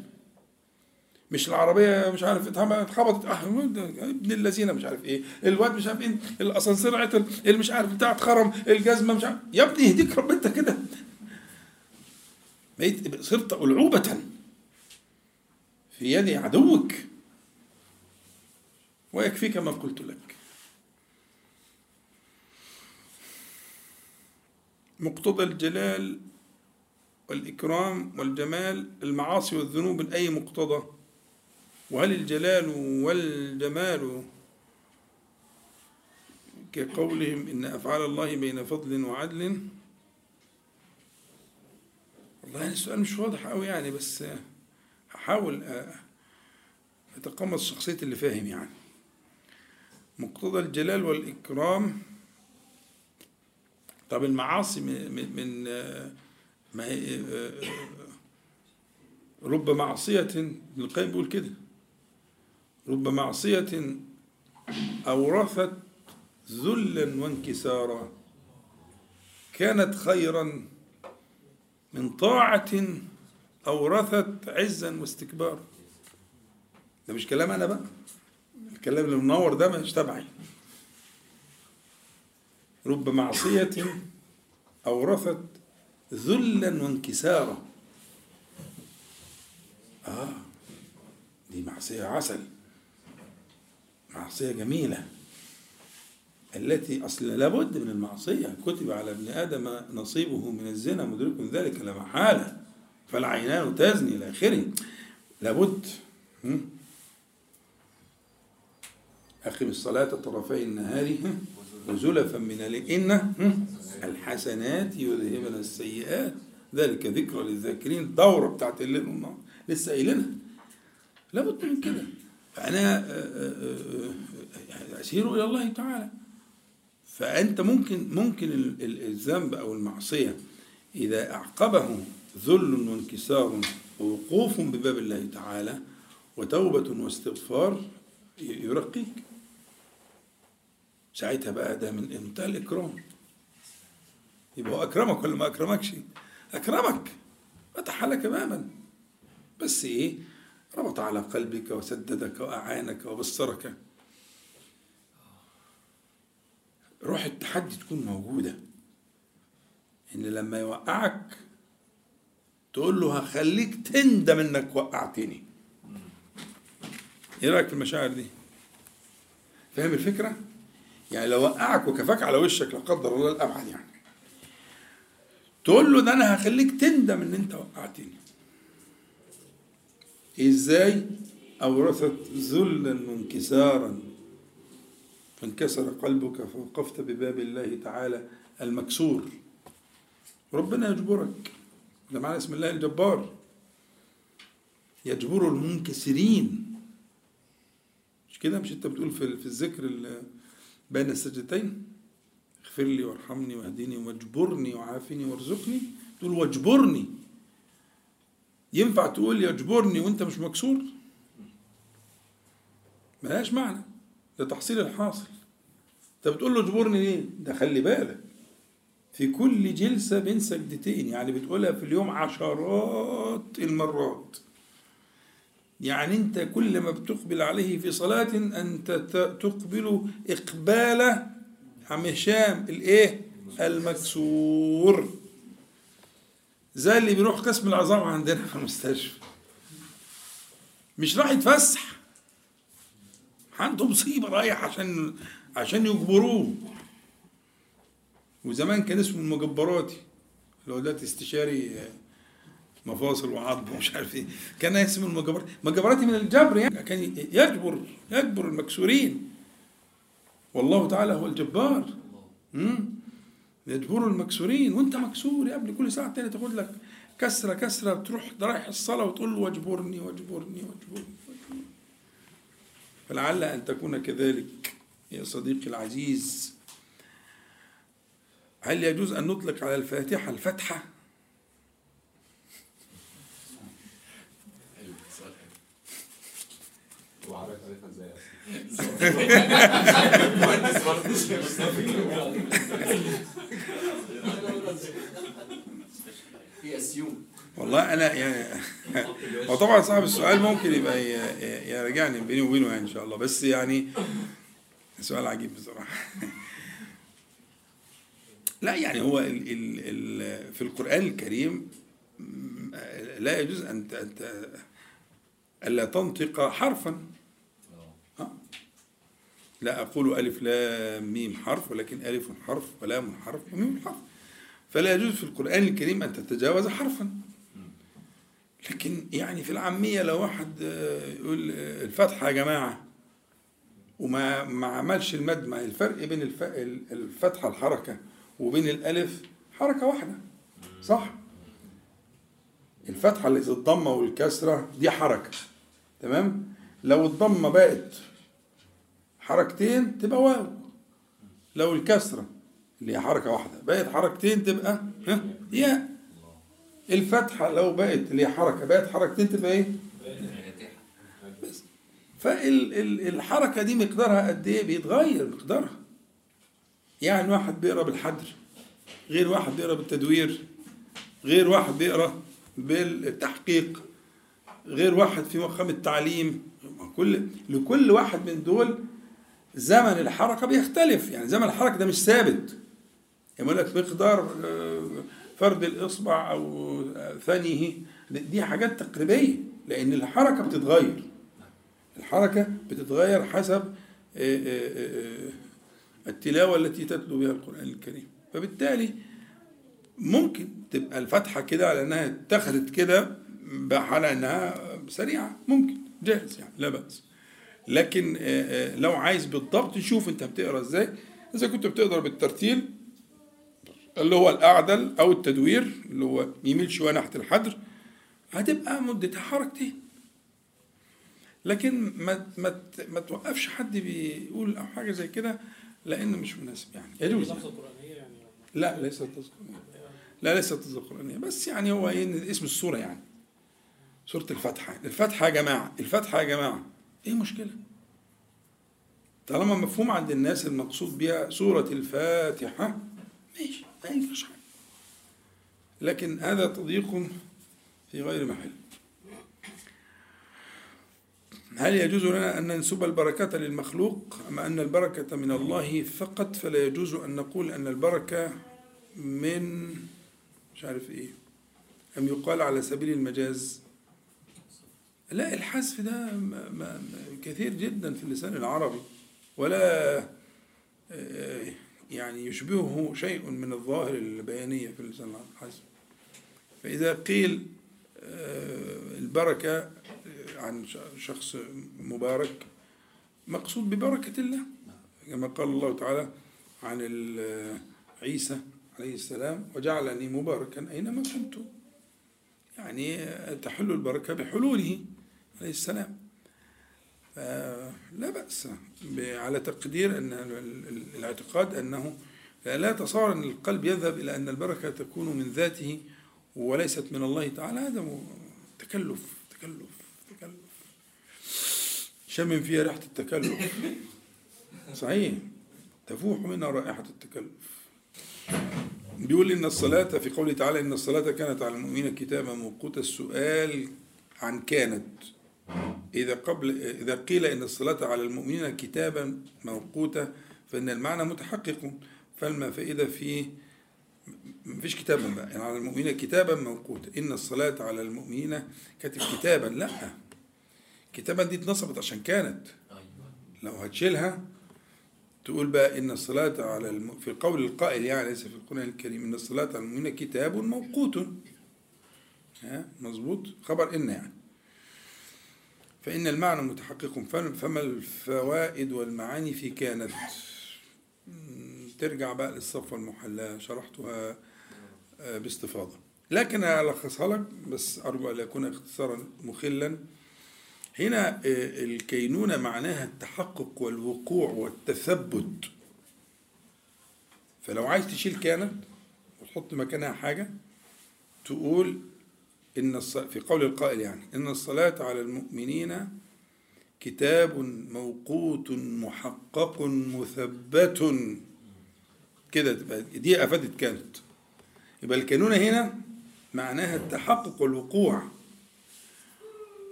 مش العربية مش عارف اتخبطت. آه ابن الذين مش عارف إيه. الواد مش عارف إيه. الأسانسير عطل. اللي مش عارف بتاع اتخرم. الجزمة مش عارف. يا ابني يهديك رب انت كده. بقيت صرت ألعوبة في يد عدوك. ويكفيك ما قلت لك. مقتضى الجلال والإكرام والجمال المعاصي والذنوب من أي مقتضى؟ وهل الجلال والجمال كقولهم إن أفعال الله بين فضل وعدل؟ والله يعني السؤال مش واضح قوي يعني بس هحاول أتقمص شخصية اللي فاهم يعني. مقتضى الجلال والإكرام طب المعاصي من, من, ما هي رب معصية ابن القيم بيقول كده. رب معصية أورثت ذلا وانكسارا كانت خيرا من طاعة أورثت عزا واستكبارا. ده مش كلام أنا بقى. الكلام اللي منور ده مش تبعي. رب معصية أورثت ذلا وانكسارا. آه دي معصية عسل. معصية جميلة. التي أصل لابد من المعصية. كتب على ابن آدم نصيبه من الزنا مدرك ذلك لا محالة. فالعينان تزني إلى آخره. لابد. أقم الصلاة طرفي النهار. وزلفا من إن الحسنات يذهبن السيئات. ذلك ذكرى للذاكرين الدورة بتاعت الليل والنهار. لسه قايلينها. لابد من كده. فأنا أسير إلى الله تعالى. فأنت ممكن ممكن الذنب أو المعصية إذا أعقبه ذل وانكسار ووقوف بباب الله تعالى وتوبة واستغفار يرقيك. ساعتها بقى ده من منتهى الإكرام. يبقى هو أكرمك ولا ما أكرمكش؟ أكرمك. فتح لك بابا بس إيه؟ ربط على قلبك وسددك وأعانك وبصرك. روح التحدي تكون موجودة. إن لما يوقعك تقول له هخليك تندم إنك وقعتني. إيه رأيك في المشاعر دي؟ فاهم الفكرة؟ يعني لو وقعك وكفاك على وشك لا قدر الله الأبعد يعني. تقول له ده أنا هخليك تندم إن أنت وقعتني. إزاي؟ أورثت ذلا وانكسارا. فانكسر قلبك فوقفت بباب الله تعالى المكسور. ربنا يجبرك. ده معنى اسم الله الجبار. يجبر المنكسرين. مش كده؟ مش أنت بتقول في الذكر بين السجدتين اغفر لي وارحمني واهدني واجبرني وعافني وارزقني. تقول واجبرني. ينفع تقول يجبرني وانت مش مكسور؟ ملهاش معنى. ده تحصيل الحاصل. انت بتقول له اجبرني ليه؟ ده خلي بالك. في كل جلسة بين سجدتين يعني بتقولها في اليوم عشرات المرات. يعني أنت كل ما بتقبل عليه في صلاة أنت ت- تقبل إقبال عم هشام الإيه؟ المكسور. زي اللي بيروح قسم العظام عندنا في المستشفى. مش راح يتفسح. عنده مصيبة رايح عشان عشان يجبروه. وزمان كان اسمه المجبراتي. اللي هو دلوقتي استشاري مفاصل وعظم ومش عارف إيه. كان اسمه المجبراتي مجبراتي من الجبر يعني. كان يجبر يجبر المكسورين. والله تعالى هو الجبار. مم. يجبر المكسورين. وأنت مكسور يا ابني. كل ساعة تانية تاخد لك كسرة كسرة. بتروح رايح الصلاة وتقول له واجبرني واجبرني واجبرني فلعل أن تكون كذلك يا صديقي العزيز. هل يجوز أن نطلق على الفاتحة؟ الفتحه حلو سؤال حلو والله أنا يعني هو طبعا صاحب السؤال ممكن يبقى يراجعني بيني وبينه يعني إن شاء الله. بس يعني سؤال عجيب بصراحة. لا يعني هو ال ال ال في القرآن الكريم لا يجوز أن الا تنطق حرفا؟ لا أقول ألف لام ميم حرف ولكن ألف حرف ولام حرف وميم حرف فلا يجوز في القرآن الكريم أن تتجاوز حرفا لكن يعني في العامية لو واحد آه، يقول آه، الفتحة يا جماعة وما ما عملش المد ما الفرق بين الف- الفتحة الحركة وبين الألف حركة واحدة صح؟ الفتحة اللي الضمة والكسرة دي حركة تمام؟ لو الضمة بقت حركتين تبقى واو. لو الكسرة اللي هي حركة واحدة بقت حركتين تبقى ها؟ ياء. الفتحة لو بقت اللي هي حركة بقت حركتين تبقى إيه؟ بس. فالحركة دي مقدارها قد إيه؟ بيتغير مقدارها. يعني واحد بيقرأ بالحدر غير واحد بيقرأ بالتدوير غير واحد بيقرأ بالتحقيق غير واحد في مقام التعليم. كل لكل واحد من دول زمن الحركة بيختلف. يعني زمن الحركة ده مش ثابت. يقول لك مقدار آه، فرد الإصبع أو آه، ثانية دي حاجات تقريبية لأن الحركة بتتغير. الحركة بتتغير حسب آه، التلاوة التي تتلو بها القرآن الكريم. فبالتالي ممكن تبقى الفتحة كده على أنها اتخذت كده على أنها سريعة. ممكن جاهز يعني لا بأس. لكن آه، آه، لو عايز بالضبط شوف انت بتقرأ إزاي. اذا كنت بتقرأ بالترتيل اللي هو الأعدل أو التدوير اللي هو يميل شوية ناحية الحدر هتبقى مدتها حركتين. لكن ما ما ما توقفش حد بيقول أو حاجة زي كده لأنه مش مناسب يعني. يجوز لفظة قرآنية يعني؟ لا ليست تذكرانية لا ليست تذكرانية بس يعني هو إيه اسم السورة يعني. سورة الفاتحة الفاتحة يا جماعة الفاتحة يا جماعة. إيه المشكلة؟ طالما مفهوم عند الناس المقصود بها سورة الفاتحة ماشي ما حاجة. لكن هذا تضييق في غير محل. هل يجوز لنا أن ننسب البركة للمخلوق أم أن البركة من الله فقط؟ فلا يجوز أن نقول أن البركة من مش عارف إيه أم يقال على سبيل المجاز. لا الحذف ده كثير جدا في اللسان العربي ولا آه، يعني يشبهه شيء من الظاهر البيانية في اللسان العربي الحذف. فإذا قيل آه، البركة آه، عن شخص مبارك مقصود ببركة الله كما قال الله تعالى عن عيسى عليه السلام وجعلني مباركا أينما كنت يعني تحل البركة بحلوله. عليه السلام. لا بأس على تقدير أن ال- ال- الاعتقاد أنه لا, تصور أن القلب يذهب إلى أن البركة تكون من ذاته وليست من الله تعالى. هذا تكلف تكلف تكلف. شمم فيها ريحة التكلف. صحيح. تفوح منها رائحة التكلف. بيقول إن الصلاة في قوله تعالى إن الصلاة كانت على المؤمنين كتابا موقوتا السؤال عن كانت. إذا قبل إذا قيل إن الصلاة على المؤمنين كتابا موقوتا فإن المعنى متحقق. فالما فإذا فيه مفيش كتابا بقى يعني على المؤمنين كتابا موقوتا. إن الصلاة على المؤمنين كاتب كتابا لا. كتابا دي اتنصبت عشان كانت. لو هتشيلها تقول بقى إن الصلاة على الم... في القول القائل يعني ليس في القرآن الكريم إن الصلاة على المؤمنين كتاب موقوت. ها؟ مظبوط؟ خبر إن يعني. فإن المعنى متحقق فم- فما الفوائد والمعاني في كانت؟ ترجع بقى للصفة المحلاة شرحتها آه، باستفاضة. لكن ألخصها لك بس أرجو أن يكون اختصارا مخلا. هنا آه، الكينونة معناها التحقق والوقوع والتثبت. فلو عايز تشيل كانت وتحط مكانها حاجة تقول إن. في قول القائل يعني إن الصلاة على المؤمنين كتاب موقوت محقق مثبت. كده دي أفادت كانت. يبقى الكينونة هنا معناها التحقق والوقوع.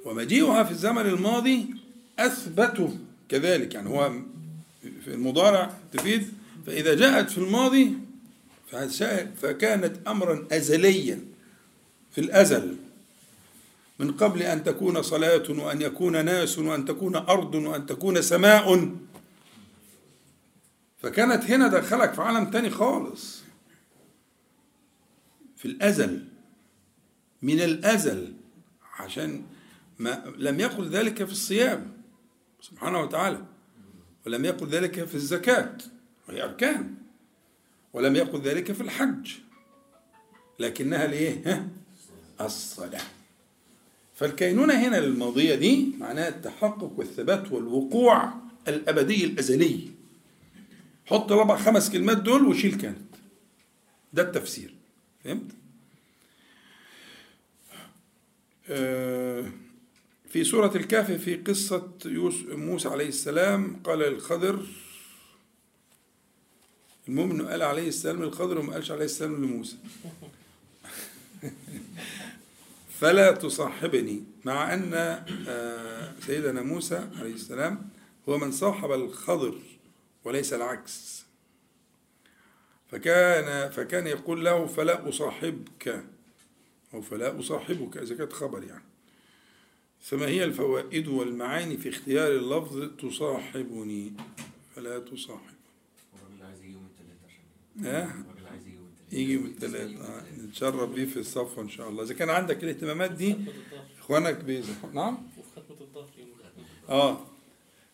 ومجيئها في الزمن الماضي أثبته كذلك. يعني هو في المضارع تفيد فإذا جاءت في الماضي فكانت أمرا أزليا. في الأزل من قبل أن تكون صلاة وأن يكون ناس وأن تكون أرض وأن تكون سماء فكانت هنا دخلك في عالم تاني خالص في الأزل من الأزل عشان ما لم يقل ذلك في الصيام سبحانه وتعالى ولم يقل ذلك في الزكاة وهي أركان ولم يقل ذلك في الحج لكنها لإيه؟ الصلاة. فالكينونة هنا للماضية دي معناها التحقق والثبات والوقوع الأبدي الأزلي. حط الأربع خمس كلمات دول وشيل كانت. ده التفسير. فهمت؟ آه، في سورة الكهف في قصة موسى عليه السلام قال للخضر المهم انه قال عليه السلام للخضر وما قالش عليه السلام لموسى. فلا تصاحبني مع أن آه، سيدنا موسى عليه السلام هو من صاحب الخضر وليس العكس. فكان فكان يقول له فلا أصاحبك أو فلا أصاحبك إذا كانت خبر يعني. فما هي الفوائد والمعاني في اختيار اللفظ تصاحبني؟ فلا تصاحب. الراجل عايز يوم الثلاث عشان يجي الثلاث آه. نتشرف بيه في الصف إن شاء الله. إذا كان عندك الاهتمامات دي إخوانك بيزح نعم؟ وفي ختمة الظهر. آه.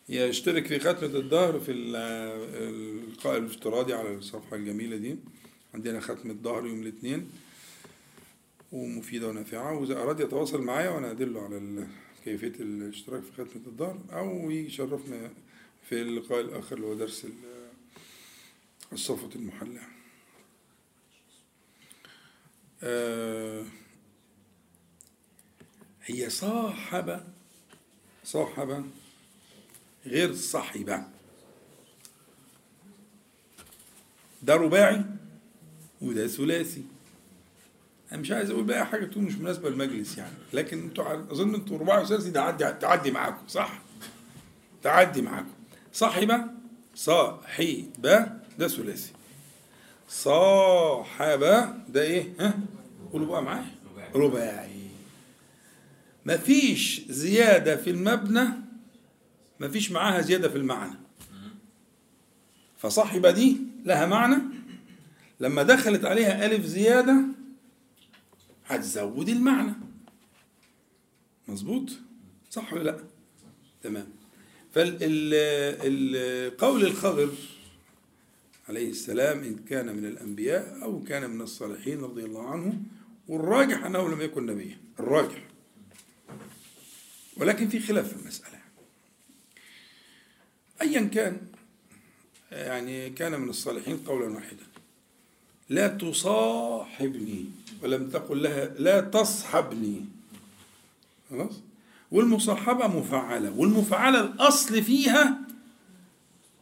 يشترك في ختمة الظهر في ال- اللقاء الافتراضي على الصفحة الجميلة دي. عندنا ختمة ظهر يوم الاثنين. ومفيدة ونافعة. وإذا أراد يتواصل معايا وأنا أدله على كيفية الاشتراك في ختمة الظهر. أو يشرفنا في اللقاء الآخر اللي هو درس ال- الصفة المحلى آه، هي صاحبة صاحبة غير صاحبة. ده رباعي وده ثلاثي. أنا مش عايز أقول بقى حاجة تكون مش مناسبة للمجلس يعني لكن أنتوا أظن أنتوا رباعي وثلاثي ده عدي تعدي معاكم صح؟ تعدي معاكم. صاحبة صاحبة ده ثلاثي. صاحبه ده إيه؟ ها؟ قولوا بقى معايا. رباعي. مفيش زيادة في المبنى مفيش معاها زيادة في المعنى. فصاحبة دي لها معنى. لما دخلت عليها ألف زيادة هتزود المعنى. مظبوط؟ صح ولا لأ؟ تمام. فالقول الخضر. عليه السلام إن كان من الأنبياء أو كان من الصالحين رضي الله عنه والراجح أنه لم يكن نبيا الراجح. ولكن في خلاف في المسألة. أيا كان يعني كان من الصالحين قولا واحدا. لا تصاحبني ولم تقل لها لا تصحبني. خلاص؟ والمصاحبة مفعلة والمفعلة الأصل فيها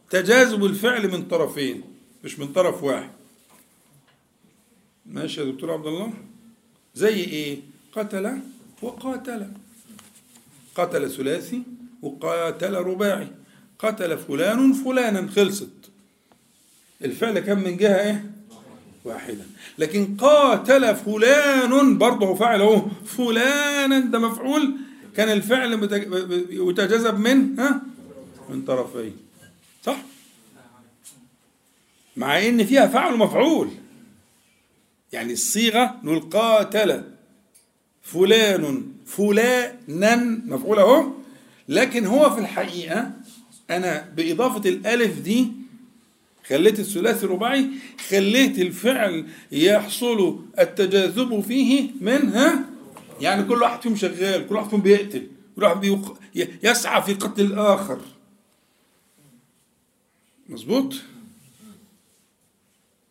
تجاذب الفعل من طرفين. مش من طرف واحد. ماشي يا دكتور عبد الله؟ زي إيه؟ قتل وقاتل. قتل ثلاثي وقاتل رباعي. قتل فلان فلانا خلصت. الفعل كم من جهة إيه؟ واحدة. لكن قاتل فلان برضه هو فاعل أهو. فلانا ده مفعول. كان الفعل متج- يتجاذب من ها؟ من طرفين. صح؟ مع إن فيها فعل ومفعول. يعني الصيغة نقول قاتل فلان فلانا مفعول اهو لكن هو في الحقيقة أنا بإضافة الألف دي خليت الثلاثي رباعي خليت الفعل يحصل التجاذب فيه من ها؟ يعني كل واحد فيهم شغال كل واحد فيهم بيقتل كل واحد بيق... ي- يسعى في قتل الآخر. مظبوط؟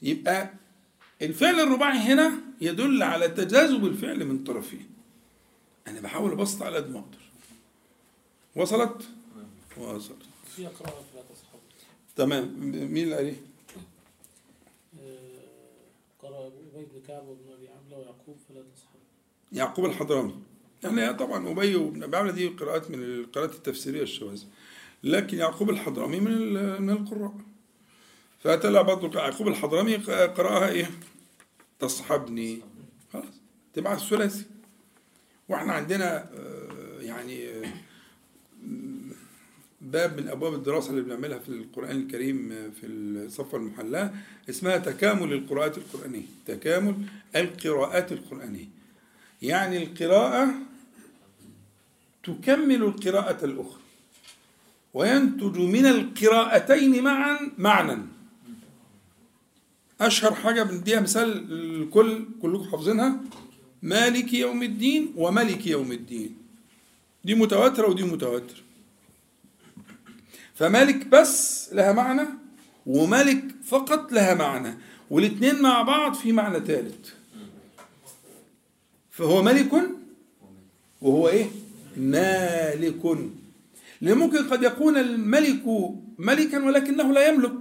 يبقى الفعل الرباعي هنا يدل على تجاذب الفعل من طرفين. أنا بحاول أبسط على قد ما أقدر. وصلت؟ وصلت. في تصحب تمام. مين اللي قال آه، قرأ أبي بن كعب وابن أبي عملة ويعقوب فلا تصحب يعقوب الحضرمي. يعني طبعا أبي وابن أبي عمرو دي قراءات من القراءات التفسيرية الشواذ. لكن يعقوب الحضرمي من من القراء. فطلع برضه يعقوب الحضرمي قرأها إيه؟ تصحبني. خلاص تبع الثلاثي. وإحنا عندنا آه، يعني آه، باب من أبواب الدراسة اللي بنعملها في القرآن الكريم آه، في الصفه المحلاه اسمها تكامل القراءات القرآنية. تكامل القراءات القرآنية. يعني القراءة تكمل القراءة الأخرى وينتج من القراءتين معا معنى أشهر حاجة بنديها مثال الكل كلكم حافظينها. مالك يوم الدين وملك يوم الدين. دي متواترة ودي متواترة. فملك بس لها معنى وملك فقط لها معنى والاثنين مع بعض في معنى ثالث فهو ملك وهو إيه؟ مالك. لأن ممكن قد يكون الملك ملكا ولكنه لا يملك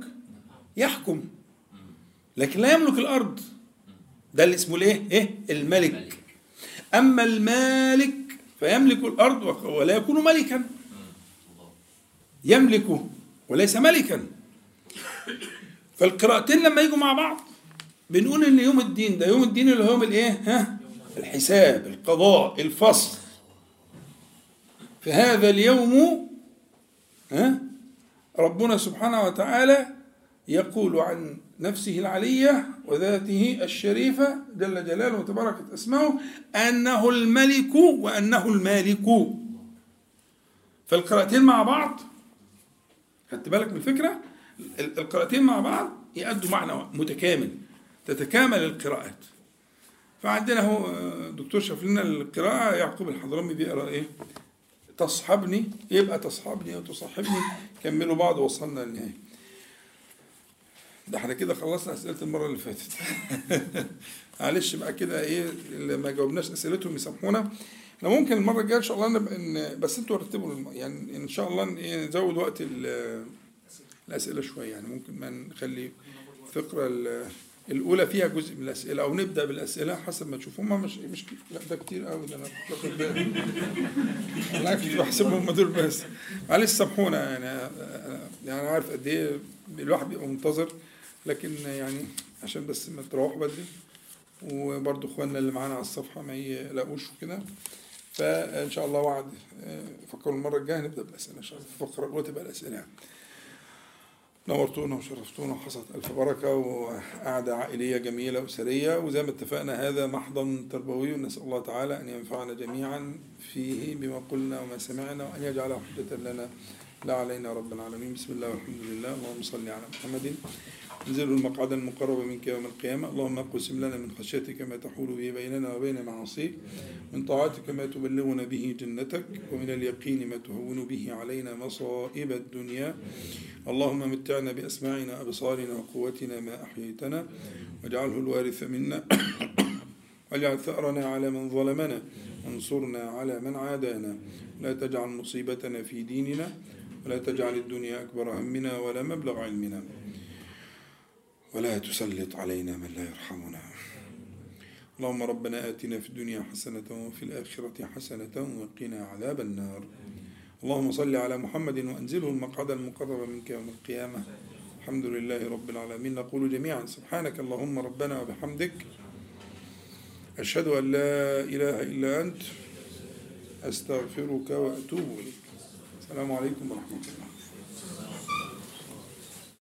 يحكم. لكن لا يملك الأرض. ده اللي اسمه الايه إيه؟ الملك. أما المالك فيملك الأرض ولا يكون ملكا. يملك وليس ملكا. فالقراءتين لما يجوا مع بعض بنقول إن يوم الدين ده يوم الدين اللي هو يوم الإيه؟ ها؟ الحساب القضاء الفصل. فهذا اليوم ها؟ ربنا سبحانه وتعالى يقول عن نفسه العلية وذاته الشريفة جل جلاله وتباركت أسماؤه أنه الملك وأنه المالك. فالقراءتين مع بعض خدت بالك من الفكرة؟ ال- القراءتين مع بعض يأدوا معنى متكامل تتكامل القراءات. فعندنا هو دكتور شاف لنا القراءة يعقوب الحضرمي بيقرأ إيه؟ تصحبني يبقى تصحبني أو تصاحبني كملوا بعض وصلنا للنهاية. ده إحنا كده خلصنا أسئلة المرة اللي فاتت. معلش بقى كده إيه اللي ما جاوبناش أسئلتهم يسامحونا. إحنا ممكن المرة الجاية إن شاء الله نبقى بس أنتوا رتبوا يعني إن شاء الله إيه نزود وقت ال- الأسئلة شوية. يعني ممكن ما نخلي الفقرة ال- الأولى فيها جزء من الأسئلة أو نبدأ بالأسئلة حسب ما تشوفوا. هم مش مش لا ده كتير قوي ده أنا كنت بحسبهم هم دول بس. معلش سامحونا يعني يعني أنا عارف قد إيه الواحد بيبقى منتظر. لكن يعني عشان بس ما تروحوا بدري. وبرضه إخواننا اللي معانا على الصفحة ما يلاقوش كده فإن شاء الله وعد. فكروا المرة الجاية نبدا بالاسئله إن شاء الله الفقره الاولى تبقى الأسئلة يعني. نورتونا وشرفتونا وحصلت ألف بركة وقعدة عائلية جميلة أسرية وزي ما اتفقنا هذا محضن تربوي نسأل الله تعالى أن ينفعنا جميعا فيه بما قلنا وما سمعنا وأن يجعله حجة لنا لا علينا رب العالمين. بسم الله والحمد لله. اللهم صل على محمد. انزله المقعد المقرب منك يوم القيامة. اللهم اقسم لنا من خشيتك ما تحول به بيننا وبين معاصيك من طاعتك ما تبلغنا به جنتك ومن اليقين ما تهون به علينا مصائب الدنيا. اللهم متعنا بأسماعنا وأبصارنا وقوتنا ما أحييتنا. واجعله الوارث منا. واجعل ثأرنا على من ظلمنا. وانصرنا على من عادانا. لا تجعل مصيبتنا في ديننا ولا تجعل الدنيا أكبر همنا ولا مبلغ علمنا. ولا تسلط علينا من لا يرحمنا. اللهم ربنا آتنا في الدنيا حسنة وفي الآخرة حسنة وقنا عذاب النار. اللهم صل على محمد وأنزله المقعد المقرب منك يوم القيامة. الحمد لله رب العالمين. نقول جميعا سبحانك اللهم ربنا وبحمدك. أشهد أن لا إله إلا أنت. أستغفرك وأتوب إليك. السلام عليكم ورحمة الله.